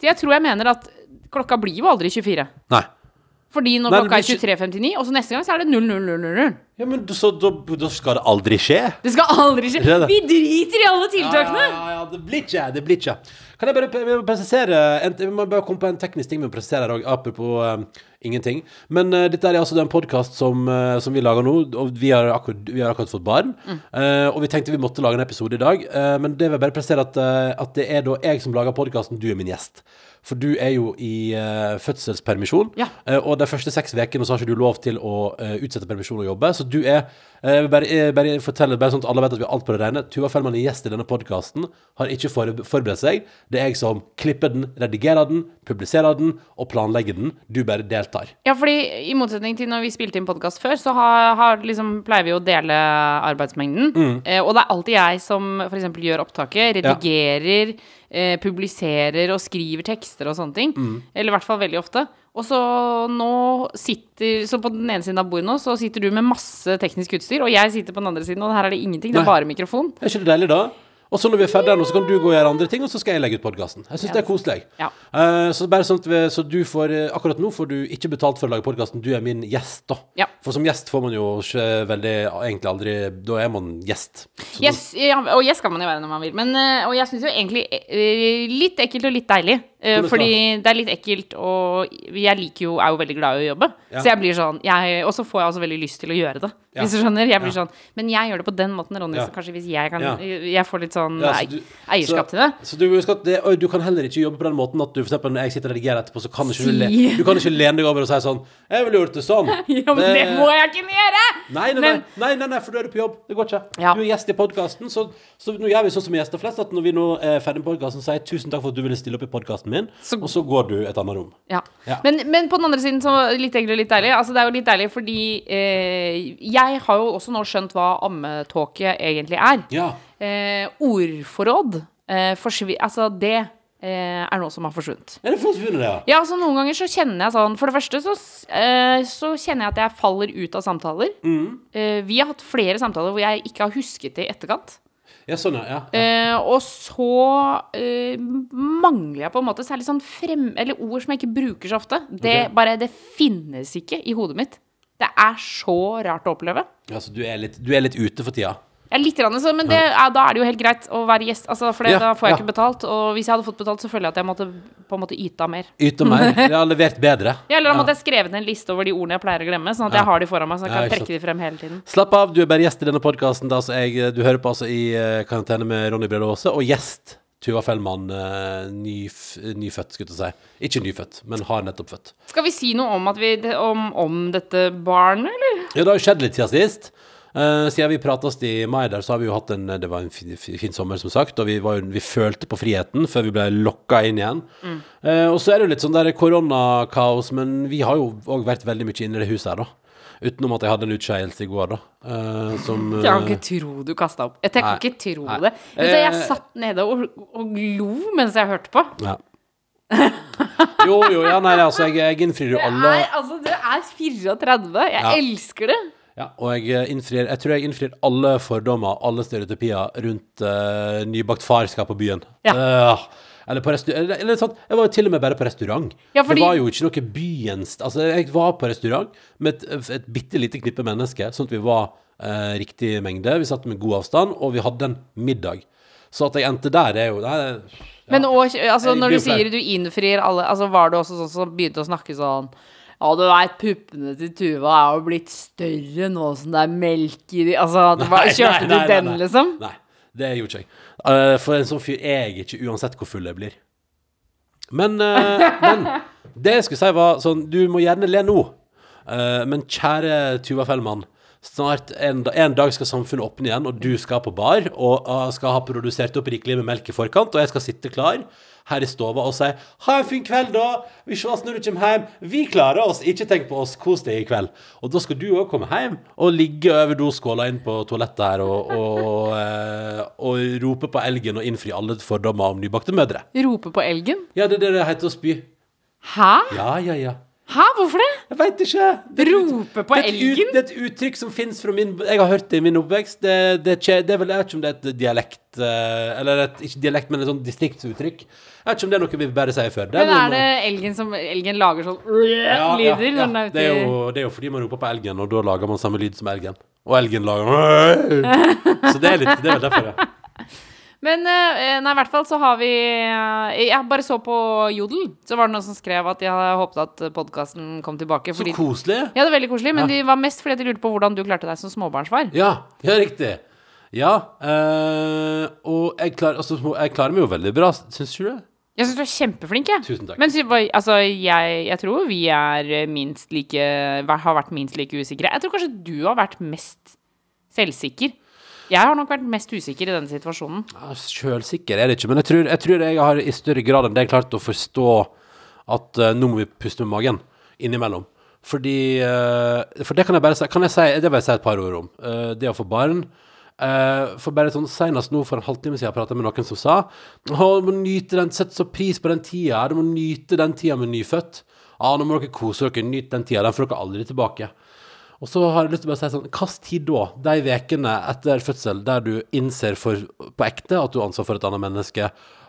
Jeg tror jeg mener at klokka blir jo aldri 24. Nei. Fordi når Nei, klokka er 23.59, og så neste gang så er det 0000. Ja, men så da, da skal det aldri skje? Det skal aldri skje. Det det? Vi driter i alle tiltakene! Ja, ja, ja, det blir ikke, det blir ikke. Kan jeg bare presisere en, Jeg må bare komme på en teknisk ting vi må presisere her òg, apropos eh, ingenting. Men uh, dette er altså den podkast som, uh, som vi lager nå, og vi har akkurat, vi har akkurat fått barn. Eh, og vi tenkte vi måtte lage en episode i dag, men det vil jeg bare presisere at, at det er da jeg som lager podkasten, du er min gjest. For du er jo i fødselspermisjon, Ja. og de første seks ukene så har ikke du lov til å utsette permisjon og jobbe. Så du er jeg vil bare, bare fortelle bare sånn at alle vet at vi har alt på det rene. Tuva Fellmann er gjest i denne podkasten, har ikke forberedt seg. Det er jeg som klipper den, redigerer den, publiserer den og planlegger den. Du bare deltar. Ja, fordi i motsetning til når vi spilte inn podkast før, så har, har liksom, pleier vi å dele arbeidsmengden. Mm. Eh, og det er alltid jeg som f.eks. gjør opptaket, redigerer, eh, publiserer og skriver tekster og sånne ting. Mm. Eller i hvert fall veldig ofte. Og så nå sitter Så på den ene siden av bordet nå, så sitter du med masse teknisk utstyr, og jeg sitter på den andre siden, og her er det ingenting. Det er bare mikrofon. Er ikke det deilig, da? Og så når vi er ferdige nå, så kan du gå og gjøre andre ting, og så skal jeg legge ut podkasten. Jeg syns yes. det er koselig. Ja. Uh, så bare sånn at vi, så du får eh, Akkurat nå får du ikke betalt for å lage podkasten, du er min gjest, da. Ja. For som gjest får man jo ikke veldig Egentlig aldri Da er man gjest. Så Yes, ja, og gjest kan man jo være når man vil. Men, eh, og jeg syns jo egentlig litt ekkelt og litt deilig. Fordi det er litt ekkelt, og jeg liker jo, er jo veldig glad i å jobbe. Ja. Så jeg blir sånn Og så får jeg også veldig lyst til å gjøre det. Hvis du skjønner. Jeg blir sånn Men jeg gjør det på den måten, Ronny, så kanskje hvis jeg kan. Jeg får litt sånn Ja, så du- eierskap så, til det. Så du, skal, det, du kan heller ikke jobbe på den måten at du eksempel når jeg sitter og redigerer etterpå, så kan ikke du, le, du kan ikke lene deg over og si sånn 'Jeg ville gjort det sånn'. Ja, men det må jeg ikke gjøre! Nei, nei, Men- nei, nei, nei, nei, for da er du på jobb. Det går ikke. Ja. Du er gjest i podkasten, så, så nå gjør vi sånn som gjester flest, at når vi nå er ferdig med podkasten, sier jeg tusen takk for at du ville stille opp i podkasten min, Så- og så går du et annet rom. Ja. Ja. Men, men på den andre siden, så litt egentlig litt deilig. Altså, det er jo litt deilig fordi eh, jeg har jo også nå skjønt hva ammetåke egentlig er. Ja. Eh, ordforråd eh, forsvi- Altså, det eh, er noe som har forsvunnet. Er det forsvunnet, ja? Ja, altså Noen ganger så kjenner jeg sånn For det første så, eh, så kjenner jeg at jeg faller ut av samtaler. Mm. Eh, vi har hatt flere samtaler hvor jeg ikke har husket det i etterkant. Ja, sånn, ja. ja. Eh, og så mangler jeg på en måte særlig sånn frem... Eller ord som jeg ikke bruker så ofte. Det, okay. bare, det finnes ikke i hodet mitt. Det er så rart å oppleve. ja så du er, litt, du er litt ute for tida? Ja, litt, grann, så, men det, ja, da er det jo helt greit å være gjest. Altså, for det, Ja, da får jeg ja. ikke betalt. Og hvis jeg hadde fått betalt, så føler jeg at jeg måtte på en måte yta mer. Yte mer? Jeg har levert bedre. Ja, eller da måtte jeg skrevet en liste over de ordene jeg pleier å glemme, sånn at jeg har de foran meg, så jeg kan trekke de frem hele tiden. Slapp av, du er bare gjest i denne podkasten. Du hører på altså i uh, karantene med Ronny Brede Aase, og gjest Tuva Fellmann, uh, nyf, nyfødt, skulle jeg si. Ikke nyfødt, men har nettopp født. Skal vi si noe om, at vi, om, om dette barnet, eller? Ja, det har jo skjedd litt siden sist. Eh, siden vi prates i mai der, så har vi jo hatt en Det var en fin, fin, sommer, som sagt, og vi, var, vi følte på friheten før vi ble lokka inn igjen. Eh, og så er det jo litt sånn der koronakaos, men vi har jo òg vært veldig mye inne i det huset her, da. Utenom at jeg hadde en utskeielse i går, da. Uh, som Jeg kan ikke tro du kasta opp. Jeg kan ikke tro Nei. det. Jeg Eh, satt nede og, og lo mens jeg hørte på. Ja. Jo, jo, ja, nei, altså, jeg, jeg innfrir jo alle Nei, altså, du er 34. Jeg Ja. elsker det. Ja, og jeg eh, innfrir Jeg tror jeg innfrir alle fordommer, alle stereotypier rundt uh, nybakt farskap på byen. Ja. Uh, eller på eller, eller sånn, Jeg var jo til og med bare på restaurant. Ja, fordi- Det var jo ikke noe byens Altså, jeg var på restaurant med et, et bitte lite knippe mennesker, sånn at vi var eh, riktig mengde. Vi satt med god avstand, og vi hadde en middag. Så at jeg endte der, er jo det er, ja. Men og, altså, når du sier du innfrir alle Altså, var det også sånn som begynte å snakke sånn ja, du veit, puppene til Tuva er jo blitt større nå som det er melk i de Altså, det var, Nei, kjørte nei, du nei, den, nei. liksom? Nei, det gjorde ikke jeg. Eh, for en sånn fyr er jeg ikke, uansett hvor full jeg blir. Men, uh, men det jeg skulle si, var sånn Du må gjerne le nå, uh, men kjære Tuva Fellmann. Snart en, en dag skal samfunnet åpne igjen, og du skal på bar og eh, skal ha produsert opp rikelig med melk i forkant, og jeg skal sitte klar her i stova og si 'Ha en fin kveld, da! Vi ses når du kommer hjem. Vi klarer oss. Ikke tenk på oss. Kos deg i kveld.' Og da skal du òg komme hjem og ligge over doskåla inn på toalettet her og, og, eh, og rope på elgen og innfri alle fordommer om nybakte mødre. Rope på elgen? Ja, det er det det heter å spy. Hæ? Ja, ja, ja. Hæ, hvorfor det? Jeg veit ikke. Det Rope på det elgen? Det er et uttrykk som fins fra min Jeg har hørt det i min oppvekst. Det, det, det er vel, Jeg vet ikke om det er et dialekt eh, Eller et, ikke dialekt, men et sånn distriktsuttrykk. Jeg vet ikke om det er noe vi bare sier før. Men er det elgen som Elgen lager sånn Ja, ja, lyder ja. den er ute Det, er jo, det er jo fordi man roper på elgen, og da lager man samme lyd som elgen. Og elgen lager Så det er litt Det er vel derfor, ja. Men eh, nei, i hvert fall så har vi eh, Jeg bare så på Jodel, så var det noen som skrev at hadde håpet at podkasten kom tilbake. Så koselig. ja, det var veldig koselig, men Ja. de var mest fordi de lurte på hvordan du klarte deg som småbarnsfar. Ja, ja riktig. Ja. eh, og jeg klarer, altså, jeg klarer meg jo veldig bra, syns du det? Jeg syns du er kjempeflink, jeg. Tusen takk. Men altså, jeg, jeg tror vi er minst like Har vært minst like usikre. Jeg tror kanskje du har vært mest selvsikker. Jeg har nok vært mest usikker i denne situasjonen. Ja, Sjølsikker er det ikke, men jeg tror, jeg tror jeg har i større grad enn det klart å forstå at eh, nå må vi puste med magen. innimellom. Fordi eh, For det kan jeg bare si, kan jeg si Det vil jeg si et par ord om. Eh, det å få barn. Eh, for bare sånn Senest nå for en halvtime siden prata jeg med noen som sa Å, du må nyte den, sette så pris på den tida. Du må nyte den tida med nyfødt. Ja, nå må dere kose dere, nyte den tida. Den får dere aldri tilbake. Og så har jeg lyst til å bare si sånn kast tid da? De ukene etter fødsel der du innser for, på ekte at du har ansvar for et annet menneske,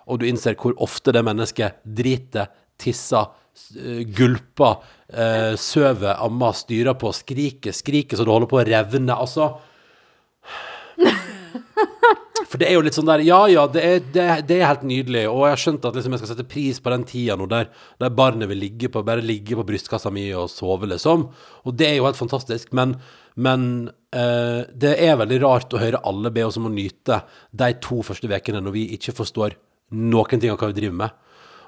og du innser hvor ofte det mennesket driter, tisser, eh, gulper, eh, søver, ammer, styrer på, skriker, skriker så du holder på å revne. Altså For det er jo litt sånn der Ja, ja, det er, det, det er helt nydelig, og jeg har skjønt at liksom jeg skal sette pris på den tida nå der, der barnet vil ligge på, bare ligge på brystkassa mi og sove, liksom. Og det er jo helt fantastisk, men, men eh, det er veldig rart å høre alle be oss om å nyte de to første ukene når vi ikke forstår noen ting av hva vi driver med.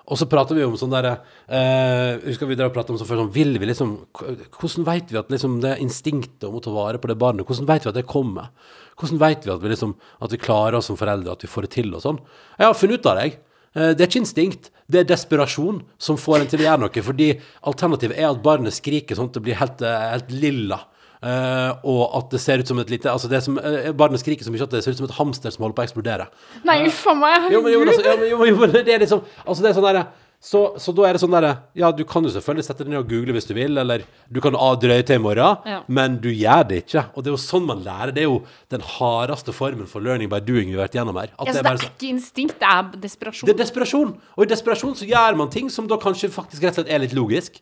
Og så prater vi om sånn derre eh, Husker vi dere prate om sånn før sånn Vil vi liksom Hvordan vet vi at liksom det instinktet om å ta vare på det barnet, hvordan vet vi at det kommer? Hvordan vet vi at vi liksom At vi klarer oss som foreldre, at vi får det til og sånn? Jeg har funnet ut av det, jeg. Eh, Det er ikke instinkt, det er desperasjon som får en til å gjøre noe. Fordi alternativet er at barnet skriker sånn at det blir helt, eh, helt lilla. Uh, og at det ser ut som et lite Altså det som, uh, Barnet skriker så mye at det ser ut som et hamster som holder på å eksplodere. Nei, uff a meg. Jo, men, jo, men, altså, jo, men, jo, men, jo, men det er liksom Altså, det er sånn derre så, så da er det sånn derre Ja, du kan jo selvfølgelig sette deg ned og google hvis du vil, eller du kan drøye til i morgen, Ja. men du gjør det ikke. Og det er jo sånn man lærer. Det er jo den hardeste formen for learning by doing vi har vært gjennom her. At Ja, det så det er sånn ikke instinkt, det er desperasjon. det er desperasjon. Og i desperasjon så gjør man ting som da kanskje faktisk rett og slett er litt logisk.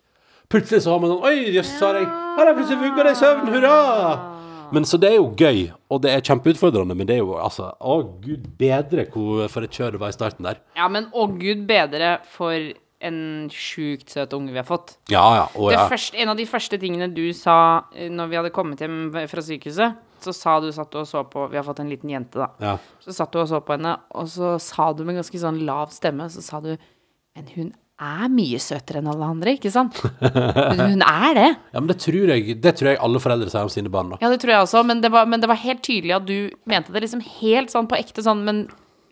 Plutselig så har man sånn Oi, jøss, har jeg Har jeg plutselig vugga deg i søvn? Hurra! Men så det er jo gøy, og det er kjempeutfordrende, men det er jo altså Å, gud bedre hvor, for et kjør det var i starten der. Ja, men å gud bedre for en sjukt søt unge vi har fått. Ja, ja. Å, Det ja. første, en av de første tingene du sa eh, når vi hadde kommet hjem fra sykehuset, så sa du satt du og så på Vi har fått en liten jente, da. ja. Så satt du og så på henne, og så sa du med ganske sånn lav stemme, så sa du Men hun er mye søtere enn alle andre, ikke sant? Hun er det. Ja, men det tror, jeg, det tror jeg alle foreldre sier om sine barn. da. Ja, det tror jeg også, men det var, men det var helt tydelig at du mente det liksom helt sånn på ekte sånn, men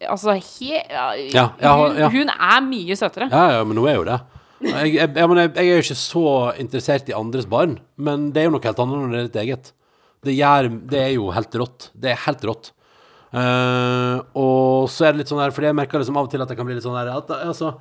altså he, ja, Ja, ja, hun, ja. hun er mye søtere. Ja, ja, men hun er jo det. Jeg, jeg, jeg, jeg, jeg er jo ikke så interessert i andres barn, men det er jo noe helt annet når det er ditt eget. Det, gjør, det er jo helt rått. Det er helt rått. Uh, og så er det litt sånn her, fordi jeg merker liksom av og til at jeg kan bli litt sånn her at, altså,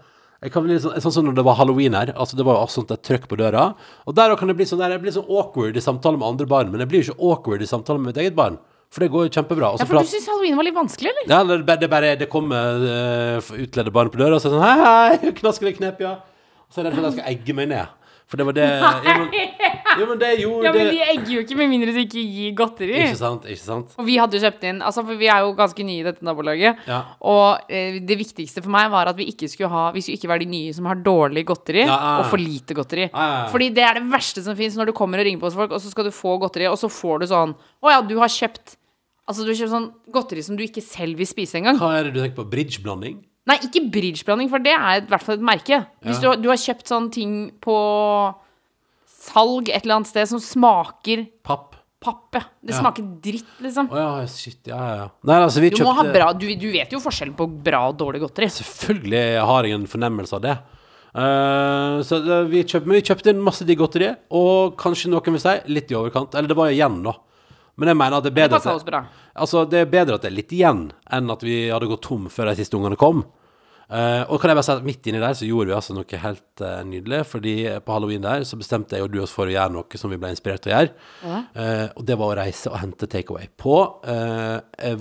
jeg kan bli litt sånn, sånn som når det var halloween her. Altså Det var jo også sånt et trøkk på døra. Og der kan det bli sånn der, jeg blir sånn awkward i samtale med andre barn, men jeg blir jo ikke awkward i samtale med mitt eget barn. For det går jo kjempebra. Også Ja, for prat- du syns halloween var litt vanskelig, eller? ja, det, bare- det, bare, det kommer uh, utledde barn på døra og så er det sånn Hei, hei, knasker det knep, ja. Og så er det for at jeg skal egge meg ned. For det var det Jo, men, jo, men det gjorde Ja, men de egger jo ikke med mindre du ikke gir godteri. Ikke sant, ikke sant? Og vi hadde jo kjøpt inn Altså, for vi er jo ganske nye i dette nabolaget. Ja. Og eh, det viktigste for meg var at vi ikke skulle ha Vi skulle ikke være de nye som har dårlig godteri, Ja, ja, ja. og for lite godteri. Ja, ja, ja. Fordi det er det verste som fins når du kommer og ringer på hos folk, og så skal du få godteri, og så får du sånn Å ja, du har kjøpt Altså, du har kjøpt sånn godteri som du ikke selv vil spise engang. Hva er det du tenker på? Bridgeblanding? Nei, ikke bridgeblanding, for det er i hvert fall et merke. Hvis Ja. du, du har kjøpt sånne ting på salg et eller annet sted som smaker Papp? papp, ja. Det Ja. smaker dritt, liksom. Å ja, shit, ja, ja, ja. Nei, altså, vi Du må ha kjøpte bra du, du vet jo forskjellen på bra og dårlig godteri. Selvfølgelig har jeg en fornemmelse av det. Uh, så det, vi, kjøpt, vi kjøpte inn masse digg godteri, og kanskje noen vil si litt i overkant. Eller det var igjen, da. Men jeg mener at det er bedre det at det. Altså, det er bedre at det er litt igjen, enn at vi hadde gått tom før de siste ungene kom. Eh, og kan jeg bare si at midt inni der så gjorde vi altså noe helt uh, nydelig. Fordi på halloween der så bestemte jeg og du oss for å gjøre noe som vi ble inspirert til å gjøre. Eh, og det var å reise og hente takeaway på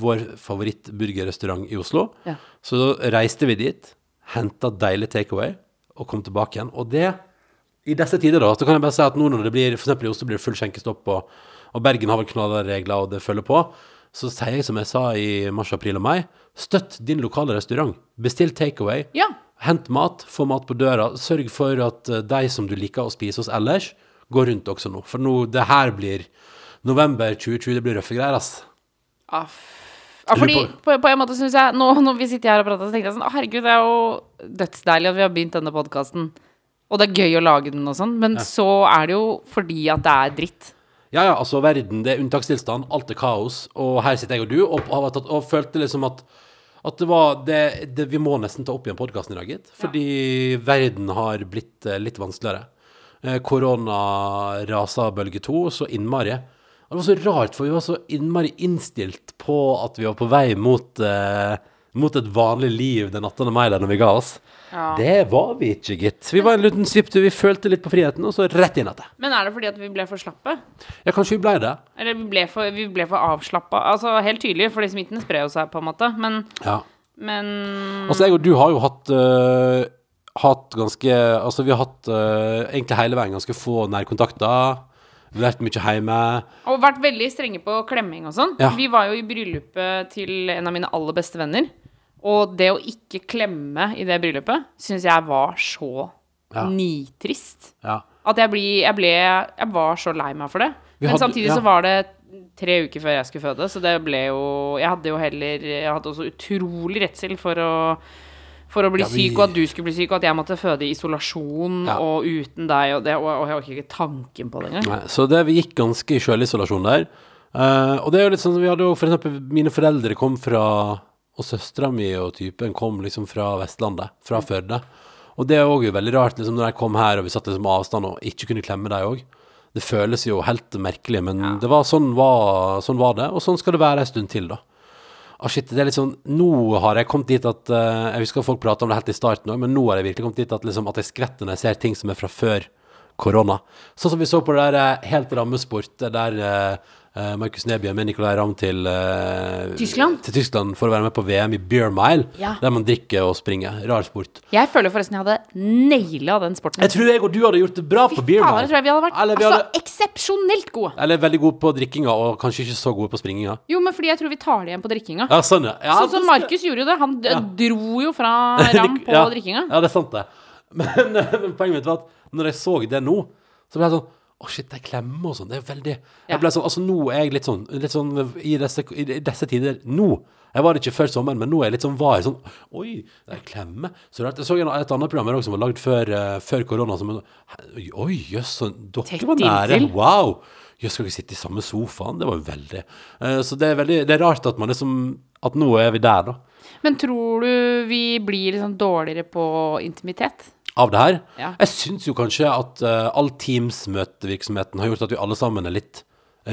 vår favorittburgerrestaurant i Oslo. Ja. Så reiste vi dit, henta deilig takeaway og kom tilbake igjen. Og det i disse tider, da, så kan jeg bare si at nå når det blir For eksempel i Oslo blir det full skjenkestopp, og, og Bergen har vel knallharde regler, og det følger på, så sier jeg som jeg sa i mars, april og mai, støtt din lokale restaurant. Bestill takeaway. Ja. Hent mat, få mat på døra. Sørg for at eh, de som du liker å spise hos ellers, går rundt også nå. For nå, det her blir November 2020, det blir røffe greier, ass. Aff. ja, fordi på, på en måte syns jeg Nå når vi sitter her og prater, så tenkte jeg sånn Å, herregud, det er jo dødsdeilig at vi har begynt denne podkasten. Og det er gøy å lage den og sånn, men så er det jo fordi at det er dritt. Ja, ja, altså verden, det er unntakstilstand, alt er kaos, og her sitter jeg og du, og, og, og, og følte liksom at at det var det, det, Vi må nesten ta opp igjen podkasten i dag, gitt. Fordi verden har blitt eh, litt vanskeligere. Eh, Korona rasa bølge to, så innmari. Og det var så rart, for vi var så innmari innstilt på at vi var på vei mot, eh, mot et vanlig liv den 18. mai der når vi ga oss. Ja. Det var vi ikke, gitt. Vi var en liten svipptur, vi følte litt på friheten, og så rett inn igjen. Men er det fordi at vi ble for slappe? Ja, kanskje vi ble det. Eller vi ble for, vi ble for avslappa? Altså helt tydelig, fordi smitten sprer jo seg, på en måte. Men, Ja. men Altså, jeg og du har jo hatt uh, Hatt ganske Altså, vi har hatt uh, egentlig hele veien ganske få nærkontakter. Vært mye hjemme. Og vært veldig strenge på klemming og sånn. Ja. Vi var jo i bryllupet til en av mine aller beste venner. Og det å ikke klemme i det bryllupet syns jeg var så Ja. nitrist. Ja. At jeg, bli, jeg ble Jeg var så lei meg for det. Vi Men hadde- samtidig så var det tre uker før jeg skulle føde, så det ble jo Jeg hadde jo heller Jeg hadde også utrolig redsel for å for å bli Ja, vi- syk, og at du skulle bli syk, og at jeg måtte føde i isolasjon Ja. og uten deg, og, det, og, og jeg orker ikke tanken på det engang. Så det, vi gikk ganske i sjølisolasjon der. Uh, og det er jo litt sånn Vi hadde jo for eksempel Mine foreldre kom fra Og søstera mi og typen kom liksom fra Vestlandet, fra Førde. Og det er òg veldig rart liksom når de kom her og vi satt liksom avstand og ikke kunne klemme dem òg. Det føles jo helt merkelig, men det var, sånn, var, sånn var det. Og sånn skal det være en stund til, da. Ah, shit, det er litt sånn, Nå har jeg kommet dit at uh, Jeg husker folk prata om det helt i starten òg, men nå har jeg virkelig kommet dit at, liksom, at jeg skvetter når jeg ser ting som er fra før korona. Sånn som vi så på det der eh, helt rammesport, der eh, eh, Markus Neby med Nicolay Ramm til eh, Tyskland? Til Tyskland for å være med på VM i Beer Mile, Ja. der man drikker og springer. Rar sport. Jeg føler forresten jeg hadde naila den sporten. Jeg tror jeg og du hadde gjort det bra på Beer Mile. jeg tror jeg vi hadde vært Eller vi altså, hadde- eksepsjonelt gode. Eller veldig gode på drikkinga, og kanskje ikke så gode på springinga. Jo, men fordi jeg tror vi tar det igjen på drikkinga. Ja, sånn, ja. ja sånn som Markus gjorde jo det. Han dro jo fra ram på drikkinga. Ja, det er sant det. Men, men poenget mitt var at når jeg så det nå, så ble jeg sånn Å, shit, de klemmer og sånn. Det er veldig Ja. Jeg ble sånn Altså, nå er jeg litt sånn, litt sånn i, disse, I disse tider Nå. Jeg var det ikke før sommeren, men nå er jeg litt sånn var sånn Oi, de klemmer. Så. Jeg så en, et annet program her også som var lagd før, uh, korona. Som, oi, jøss, sånn, dere var nære. Wow. Jøss, skal vi sitte i samme sofaen? Det var jo veldig uh, Så det er veldig Det er rart at man liksom At nå er vi der, da. Men tror du vi blir liksom dårligere på intimitet? Av det her. Ja. Jeg syns jo kanskje at uh, all Teams-møtevirksomheten har gjort at vi alle sammen er litt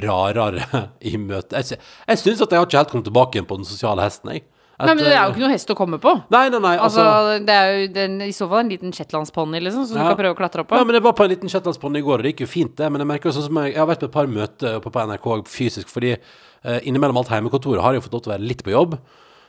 rarere i møte. Jeg, jeg syns at jeg har ikke helt kommet tilbake igjen på den sosiale hesten, jeg. At, Nei, men det er jo eh, ikke noe hest å komme på. Nei, nei, nei. Altså, Altså, det er jo den, i så fall en liten shetlandsponni, liksom, som du kan prøve å klatre opp på. ja, men jeg var på en liten shetlandsponni i går, og det gikk jo fint, det. Men jeg merker jo sånn som jeg, jeg har vært på et par møter oppe på NRK fysisk, fordi eh, innimellom alt hjemmekontoret har jeg jo fått lov til å være litt på jobb.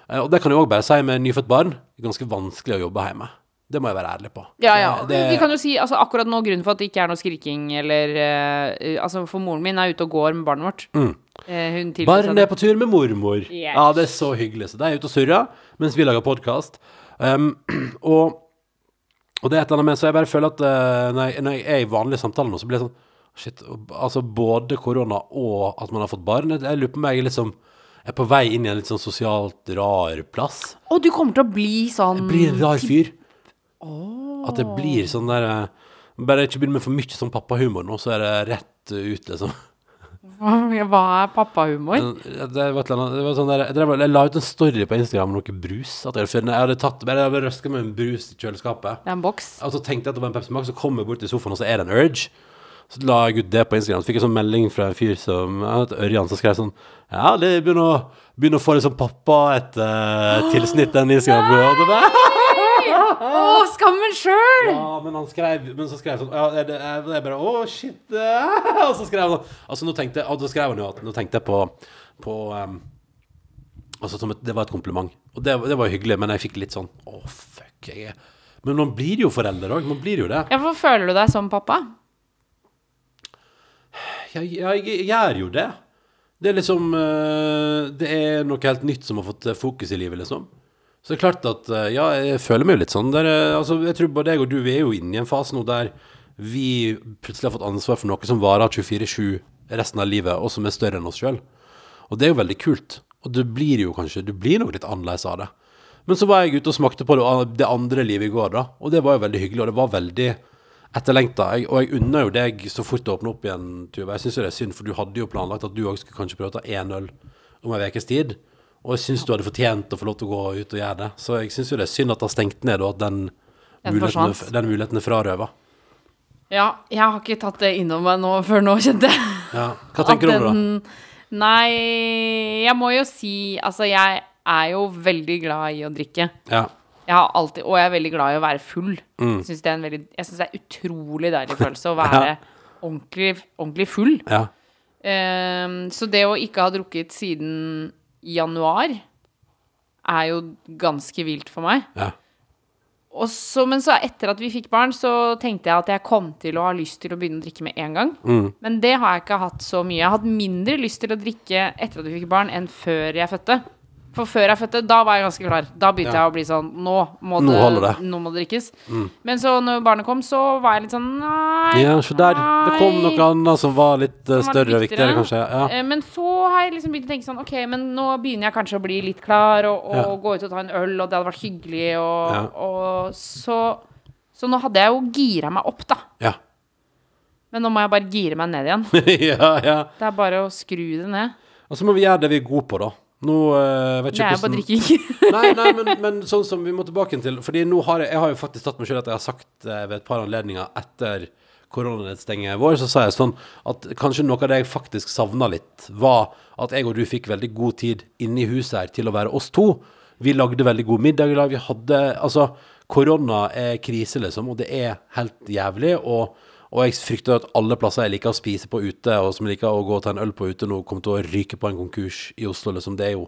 Eh, og det kan jeg òg bare si med nyfødt barn. Ganske vanskelig å jobbe hjemme. Det må jeg være ærlig på. Ja, ja. Det, Vi kan jo si altså, akkurat nå grunnen for at det ikke er noe skriking eller uh, Altså, for moren min er ute og går med barnet vårt. Eh, hun tilpasser Barn seg er på tur med mormor. Yes. Ja, det er så hyggelig. Så de er ute og surrer mens vi lager podkast. Um, og, og det er et eller annet med Så jeg bare føler at uh, når, jeg, når jeg er i vanlige samtaler nå, så blir det sånn Shit. Altså både korona og at man har fått barn. Jeg, jeg lurer på om jeg er liksom er på vei inn i en litt sånn sosialt rar plass. Og du kommer til å bli sånn Jeg blir en rar fyr. At det blir sånn der Bare Bare ikke begynner med for mye sånn pappahumor nå, så er det rett ut, liksom. Hva er pappahumor? Det var, et eller annet, det var sånn der, jeg, drev, jeg la ut en story på Instagram om noe brus. At jeg, jeg hadde tatt jeg hadde røska med en brus i kjøleskapet. Det er en boks. Og så tenkte jeg at det var en Pepsi Max, så kom jeg bort til sofaen, og så er det en Urge. Så la jeg ut det på Instagram. Så fikk jeg sånn melding fra en fyr som Ørjan, som skrev sånn Ja, det begynner å, begynner å få litt sånn pappa et uh, tilsnitt, den Instagram. Å, skammen sjøl! ja, men han skrev Men så skrev han sånn Ja, det, det, det er bare Å, shit. eh», Og så skrev han sånn Altså, nå tenkte Og så skrev han jo at Nå tenkte jeg på På um, Altså, som et, det var et kompliment. Og det, det var hyggelig, men jeg fikk litt sånn Å, fuck. Jeg er Men man blir jo forelder òg. Man blir jo det. Ja, for føler du deg som pappa? Jeg, jeg, jeg gjør jo det. Det er liksom eh, Det er noe helt nytt som har fått eh, fokus i livet, liksom. Så det er klart at eh, Ja, jeg føler meg jo litt sånn. Der, eh, altså, jeg tror både jeg og du vi er jo inne i en fase nå der vi plutselig har fått ansvar for noe som varer 24-7 resten av livet, og som er større enn oss sjøl. Og det er jo veldig kult. Og du blir jo kanskje Du blir nok litt annerledes av det. Men så var jeg ute og smakte på det, andre livet i går, da. Og det var jo veldig hyggelig, og det var veldig etterlengta. Og jeg unner jo deg så fort det åpner opp igjen, Tuva. Jeg syns jo det er synd, for du hadde jo planlagt at du òg skulle kanskje prøve å ta én øl om ei ukes tid. Og jeg syns du hadde fortjent å få lov til å gå ut og gjøre det. Så jeg syns jo det er synd at det har stengt ned, og at den, Den muligheten, den muligheten er frarøva. Ja, jeg har ikke tatt det innom meg nå før nå, kjente jeg. Ja. Hva tenker du om det, da? Nei, jeg må jo si Altså, jeg er jo veldig glad i å drikke. Ja. Jeg har alltid, og jeg er veldig glad i å være full. Mm. Syns det er en veldig Jeg syns det er utrolig deilig følelse å være ordentlig, ordentlig full. ja. Um, så det å ikke ha drukket siden januar er jo ganske vilt for meg. ja. Og så, men så etter at vi fikk barn, så tenkte jeg at jeg kom til å ha lyst til å begynne å drikke med en gang. Mm. Men det har jeg ikke hatt så mye. Jeg har hatt mindre lyst til å drikke etter at vi fikk barn, enn før jeg fødte. For før jeg fødte, da var jeg ganske klar. Da begynte Ja. jeg å bli sånn Nå må Nå det, holder det. Mm. Nå må det drikkes. Men så når barnet kom, så var jeg litt sånn Nei. ja, så der. Det kom nei. noe annet som var litt uh, Som var større og viktigere, kanskje. Ja. Eh, Men så har jeg liksom begynt å tenke sånn Ok, men nå begynner jeg kanskje å bli litt klar, og, og Ja. gå ut og ta en øl, og det hadde vært hyggelig, og, og så Så nå hadde jeg jo gira meg opp, da. Ja. Men nå må jeg bare gire meg ned igjen. ja, ja. Det er bare å skru det ned. Og så må vi gjøre det vi er gode på, da. Nå eh, vet Det ikke er jo bare hvordan drikking. Nei, nei, men, men sånn som vi må tilbake til Fordi nå har jeg, jeg har jo faktisk tatt meg selv at jeg har sagt eh, ved et par anledninger etter koronanedstengingen vår, så sa jeg sånn at kanskje noe av det jeg faktisk savna litt, var at jeg og du fikk veldig god tid inne i huset her til å være oss to. Vi lagde veldig god middag i lag. Vi hadde Altså, korona er krise, liksom, og det er helt jævlig. og og jeg frykter at alle plasser jeg liker å spise på ute, og som jeg liker å gå og ta en øl på ute nå, kommer til å ryke på en konkurs i Oslo. liksom, Det er jo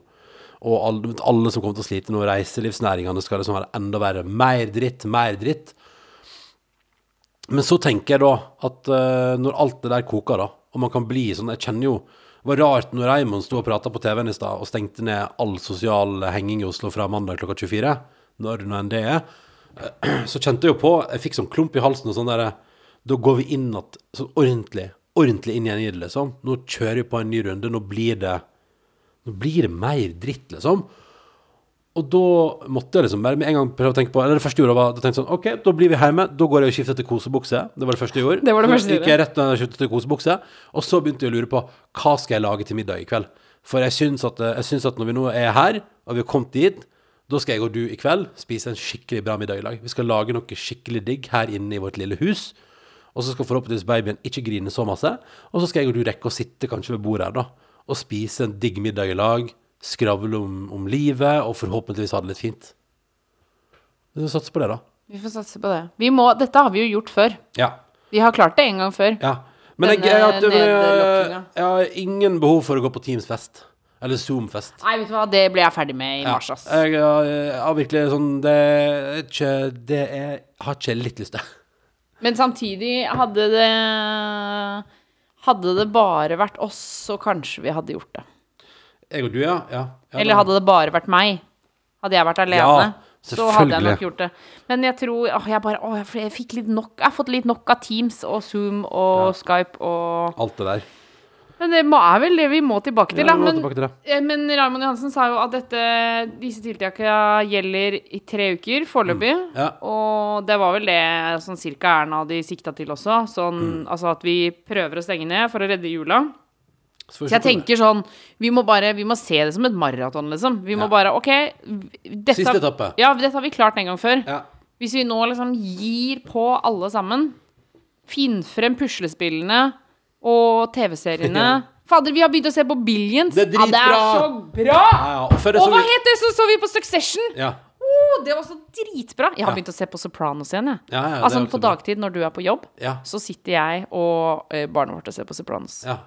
og alle, alle som kommer til å slite nå, reiselivsnæringene skal liksom være enda verre. Mer dritt, mer dritt. Men så tenker jeg da at uh, når alt det der koker, da, og man kan bli sånn Jeg kjenner jo Det var rart når Raymond sto og prata på TV-en i stad og stengte ned all sosial henging i Oslo fra mandag klokka 24, når nå enn det er, så kjente jeg jo på Jeg fikk sånn klump i halsen og sånn derre Da går vi inn at sånn ordentlig, ordentlig inn igjen i det, liksom. Nå kjører vi på en ny runde. Nå blir det nå blir det mer dritt, liksom. Og da måtte jeg liksom bare med en gang prøve å tenke på Eller det første jeg gjorde, var da tenkte jeg sånn OK, da blir vi hjemme. Da går jeg og skifter til kosebukse. Det var det første jeg gjorde. Det var det første du gikk jeg rett og skiftet til kosebukse. Og så begynte jeg å lure på hva skal jeg lage til middag i kveld. For jeg syns at, jeg syns at når vi nå er her, og vi har kommet dit, da skal jeg og du i kveld spise en skikkelig bra middag i lag. Vi skal lage noe skikkelig digg her inne i vårt lille hus. Og så skal forhåpentligvis babyen ikke grine så masse. Og så skal jeg og du rekke å sitte kanskje ved bordet her, da. Og spise en digg middag i lag. Skravle om, om livet, og forhåpentligvis ha det litt fint. Vi får satse på det, da. Vi får satse på det. Vi må, dette har vi jo gjort før. Ja. Vi har klart det en gang før. ja. Men jeg, jeg, jeg, jeg, har ingen behov for å gå på Teams-fest. Eller Zoom-fest. Nei, vet du hva, det ble jeg ferdig med i Ja. mars, ass. Jeg, har- virkelig sånn Det ikke Det er, har ikke jeg litt lyst til. Men samtidig hadde det Hadde det bare vært oss, så kanskje vi hadde gjort det. Jeg og du, ja. ja. ja Eller hadde det bare vært meg? Hadde jeg vært alene, Ja, så hadde jeg nok gjort det. Men jeg tror åh, jeg bare, åh, jeg- fikk litt nok Jeg har fått litt nok av Teams og Zoom og. Skype og Alt det der. Men det må, er vel det vi må tilbake til, Ja, må Men, tilbake til det. eh, men Raymond Johansen sa jo at dette, disse tiltakene gjelder i tre uker foreløpig. Ja. Og det var vel det sånn cirka Erna de sikta til også. Sånn, Mm. Altså at vi prøver å stenge ned for å redde jula. Så jeg tenker sånn Vi må bare Vi må se det som et maraton, liksom. Vi må Ja. bare OK, dette, Siste etappe. Ja, dette har vi klart en gang før. Ja. Hvis vi nå liksom gir på alle sammen, finn frem puslespillene og TV-seriene. Fader, vi har begynt å se på Billions. Det er Ja, det er dritbra! så bra! Ja, ja. Og Og så hva vi- het det? Så så vi på Succession! Ja. Oh, det var så dritbra. Jeg har begynt å se på Sopranos igjen, jeg. Ja, ja, altså, på dagtid når du er på jobb, Ja. så sitter jeg og eh, barnet vårt og ser på Sopranos. ja.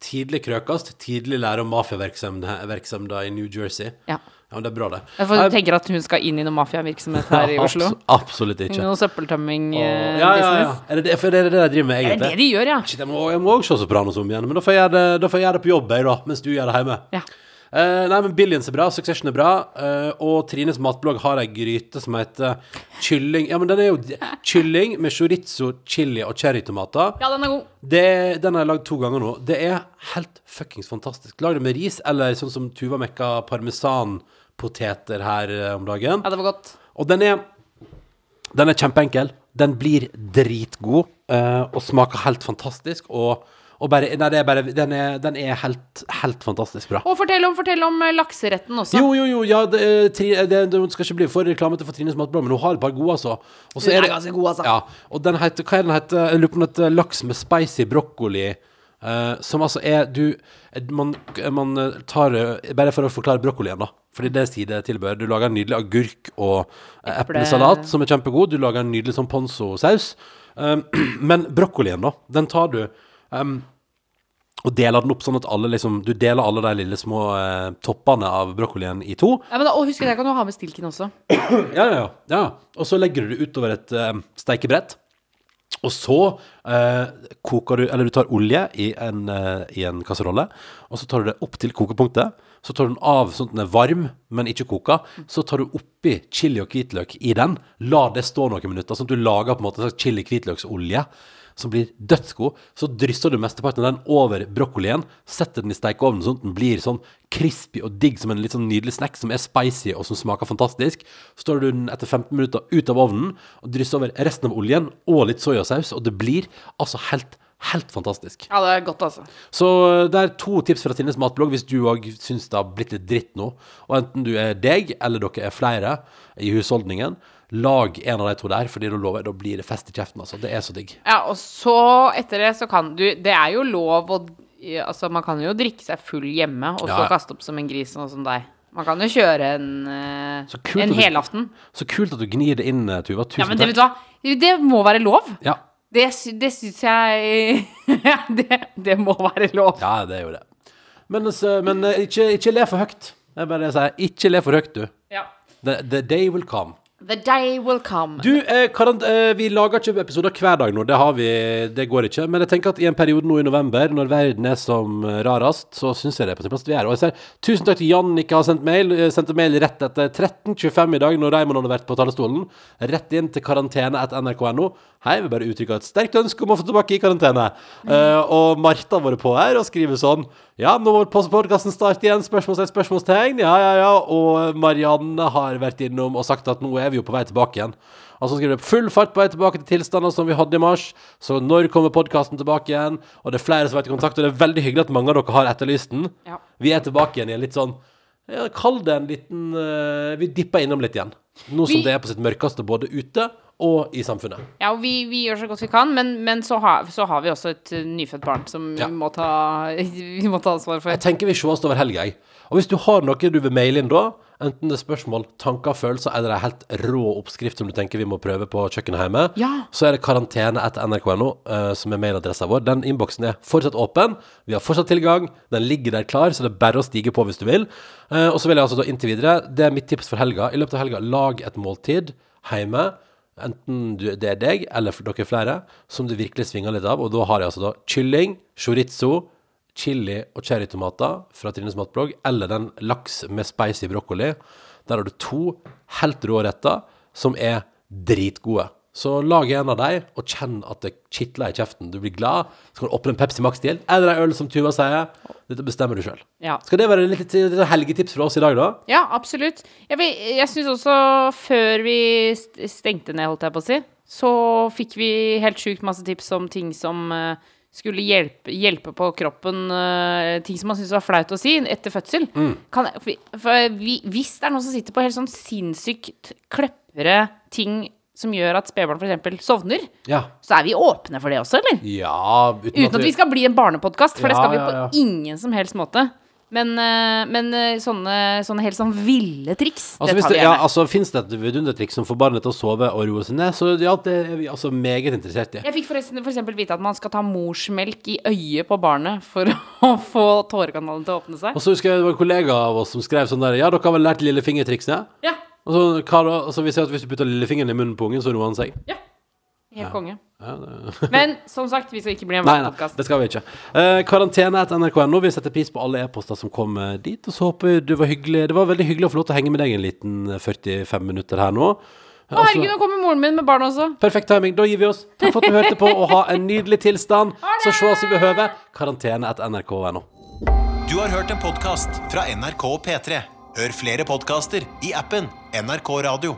Tidlig krøkast, tidlig lære om mafiavirksomheter i New Jersey. Ja. Ja, men det er bra, det. Jeg får tenker at hun skal inn i noe mafiavirksomhet her i Oslo. Abs- absolutt ikke. Noe søppeltømming-business. ja, ja, ja. Er det det, for det er det de driver med, Er det egentlig? det de gjør, ja? Shit, jeg må, jeg må også se Sopranos om igjen, men da får jeg gjøre det, da får jeg gjøre det på jobb, jeg, da, mens du gjør det hjemme. Ja. Eh, nei, men Billions er bra, Succession er bra, uh, og Trines matblogg har ei gryte som heter kylling Ja, men den er jo kylling med chorizo, chili og cherrytomater. Ja, den er god. Det, den har jeg lagd to ganger nå. Det er helt fuckings fantastisk. Lag det med ris, eller sånn som Tuva mekka parmesanpoteter her eh, om dagen. Ja, det var godt. Og den er Den er kjempeenkel. Den blir dritgod uh, og smaker helt fantastisk. Og, Og bare, nei, det er bare, den er, den er helt, helt fantastisk bra. Og fortell om, fortell om eh, lakseretten også. Jo, jo, jo, ja, det, tri, det, det skal ikke bli for reklamete for Trines matblad, men hun har et par gode, altså. Og så er det- ganske god, altså. Ja, og den heter, hva er den heter? Jeg lurer på om den heter laks med spicy brokkoli. eh, som altså er du Man, man tar eh, Bare for å forklare brokkolien, da. Fordi det er sidetilbehør. Du lager en nydelig agurk og eh, Eple. eplesalat, som er kjempegod. Du lager en nydelig sånn ponzo-saus. Um, men brokkolien, da, den tar du um, og deler den opp sånn at alle liksom Du deler alle de lille små eh, toppene av brokkolien i to. Ja, men da, og husk at jeg kan jo ha med stilken også. Ja, ja, ja. ja. Og så legger du det utover et eh, steikebrett. Og så eh, koker du Eller du tar olje i en, eh, i en kasserolle, og så tar du det opp til kokepunktet. Så tar du den av sånn at den er varm, men ikke koka. Så tar du oppi chili og hvitløk i den. La det stå noen minutter, sånn at du lager på en måte en slags chili-hvitløksolje som blir dødsgod. Så drysser du mesteparten av den over brokkolien, setter den i stekeovnen sånn at den blir sånn crispy og digg som en litt sånn nydelig snack som er spicy og som smaker fantastisk. Så tar du den etter 15 minutter ut av ovnen og drysser over resten av oljen og litt soyasaus, og det blir altså helt, helt fantastisk. Ja, det er godt, altså. Så eh, det er to tips fra Tines matblogg hvis du òg syns det har blitt litt dritt nå. Og enten du er deg, eller dere er flere i husholdningen, lag en av de to der, fordi da lover jeg, da blir det fest i kjeften, altså. Det er så digg. Ja, og så etter det så kan du Det er jo lov å Altså, man kan jo drikke seg full hjemme, og så Ja. kaste opp som en gris, sånn som deg. Man kan jo kjøre en, eh, Så kult en du- helaften. Så kult at du gnir det inn, eh, Tuva. Tusen Ja, men det, takk. vet du hva? Det må være lov. Ja. Det, sy- det syns jeg det, det må være lov. ja, det er jo det. Men, altså, men eh, ikke, ikke le for høyt. Jeg bare sier, ikke le for høyt, du. Ja. The, the day will come. The day will come. Du, eh, karant eh, vi lager ikke episoder hver dag nå, det har vi, det går ikke. Men jeg tenker at i en periode nå i november, når verden er som rarest, rarast, så syns jeg det er på sin plass at vi er. Og jeg ser, tusen takk til Jannicke har sendt mail. eh, Sendte mail rett etter 13.25 i dag, når Raymond hadde vært på talerstolen. Rett inn til karantene etter nrk.no. Hei, vi bare uttrykker et sterkt ønske om å få tilbake i karantene. Eh, og Martha har vært på her og skriver sånn Ja, nå må podkasten starte igjen. Spørsmålstegn, spørsmålstegn. Ja, ja, ja. Og Marianne har vært innom og sagt at nå er vi jo på vei tilbake igjen. Og så skriver det full fart på vei tilbake til tilstander som vi hadde i mars. Så når kommer podkasten tilbake igjen? Og det er flere som har vært i kontakt, og det er veldig hyggelig at mange av dere har etterlyst den. Ja. Vi er tilbake igjen i en litt sånn ja, Kall det en liten uh, Vi dipper innom litt igjen. Nå som Vi- det er på sitt mørkeste både ute og i samfunnet. Ja, og vi, vi gjør så godt vi kan, men, men så, har, så har vi også et nyfødt barn som Ja. vi, må ta, vi må ta ansvar for. Jeg tenker vi sees over helga, jeg. Og hvis du har noe du vil maile inn da, enten det er spørsmål, tanker, følelser eller en helt rå oppskrift som du tenker vi må prøve på kjøkkenet hjemme, Ja. så er det karantene etter nrk.no, eh, som er mailadressa vår. Den innboksen er fortsatt åpen. Vi har fortsatt tilgang. Den ligger der klar, så det er bare å stige på hvis du vil. Eh, og så vil jeg altså da inntil videre, det er mitt tips for helga. I løpet av helga, lag et måltid hjemme. Enten du, det er deg eller dere flere, som du virkelig svinger litt av. Og da har jeg altså da kylling, chorizo, chili og cherrytomater fra Trines matblogg, eller den laks med spicy brokkoli. Der har du to helt rå retter som er dritgode. Så lag en av dem, og kjenn at det kitler i kjeften. Du blir glad. Så kan du åpne en Pepsi Max til, eller en øl, som Tuva sier. Dette bestemmer du sjøl. Ja. Skal det være litt, litt, helgetips fra oss i dag, da? Ja, absolutt. Jeg, jeg syns også, før vi stengte ned, holdt jeg på å si, så fikk vi helt sjukt masse tips om ting som eh, skulle hjelpe, hjelpe på kroppen. uh, ting som man syntes var flaut å si etter fødsel. Kan, for, for vi, hvis det er noen som sitter på helt sånn sinnssykt klepre ting som gjør at spedbarn f.eks. sovner, Ja. så er vi åpne for det også, eller? Ja, uten, Uten at vi skal bli en barnepodkast, for det skal vi ja, på ja. ingen som helst måte. Men, eh, men eh, sånne, sånne helt sånn ville triks, Altså, det tar vi gjerne. ja, altså, Fins det et vidundertriks som får barnet til å sove og roe seg ned, så ja, det er vi altså meget interessert i. Jeg fikk forresten for eksempel vite at man skal ta morsmelk i øyet på barnet for å få tårekanalen til å åpne seg. Og så husker jeg det var en kollega av oss som skrev sånn der Ja, dere har vel lært lillefingertrikset? Ja, Og så, hva da? Og så vi ser at hvis du putter lillefingeren i munnen på ungen, så roer han seg. ja. Helt konge. Ja, det... Men som sagt, vi skal ikke bli en Nei, nei, podkast. det skal vi ikke. Eh, karantene etter nrk.no. Vi setter pris på alle e-poster som kommer dit. Og så håper vi det var hyggelig Det var veldig hyggelig å få lov til å henge med deg en liten eh, 45 minutter her nå. Å, herregud, nå kommer moren min med barn også. Perfekt timing. Da gir vi oss. Takk for at du hørte på, og ha en nydelig tilstand. Så ses vi behøver. Karantene etter nrk.no. Du har hørt en podkast fra NRK og P3. Hør flere podkaster i appen NRK Radio.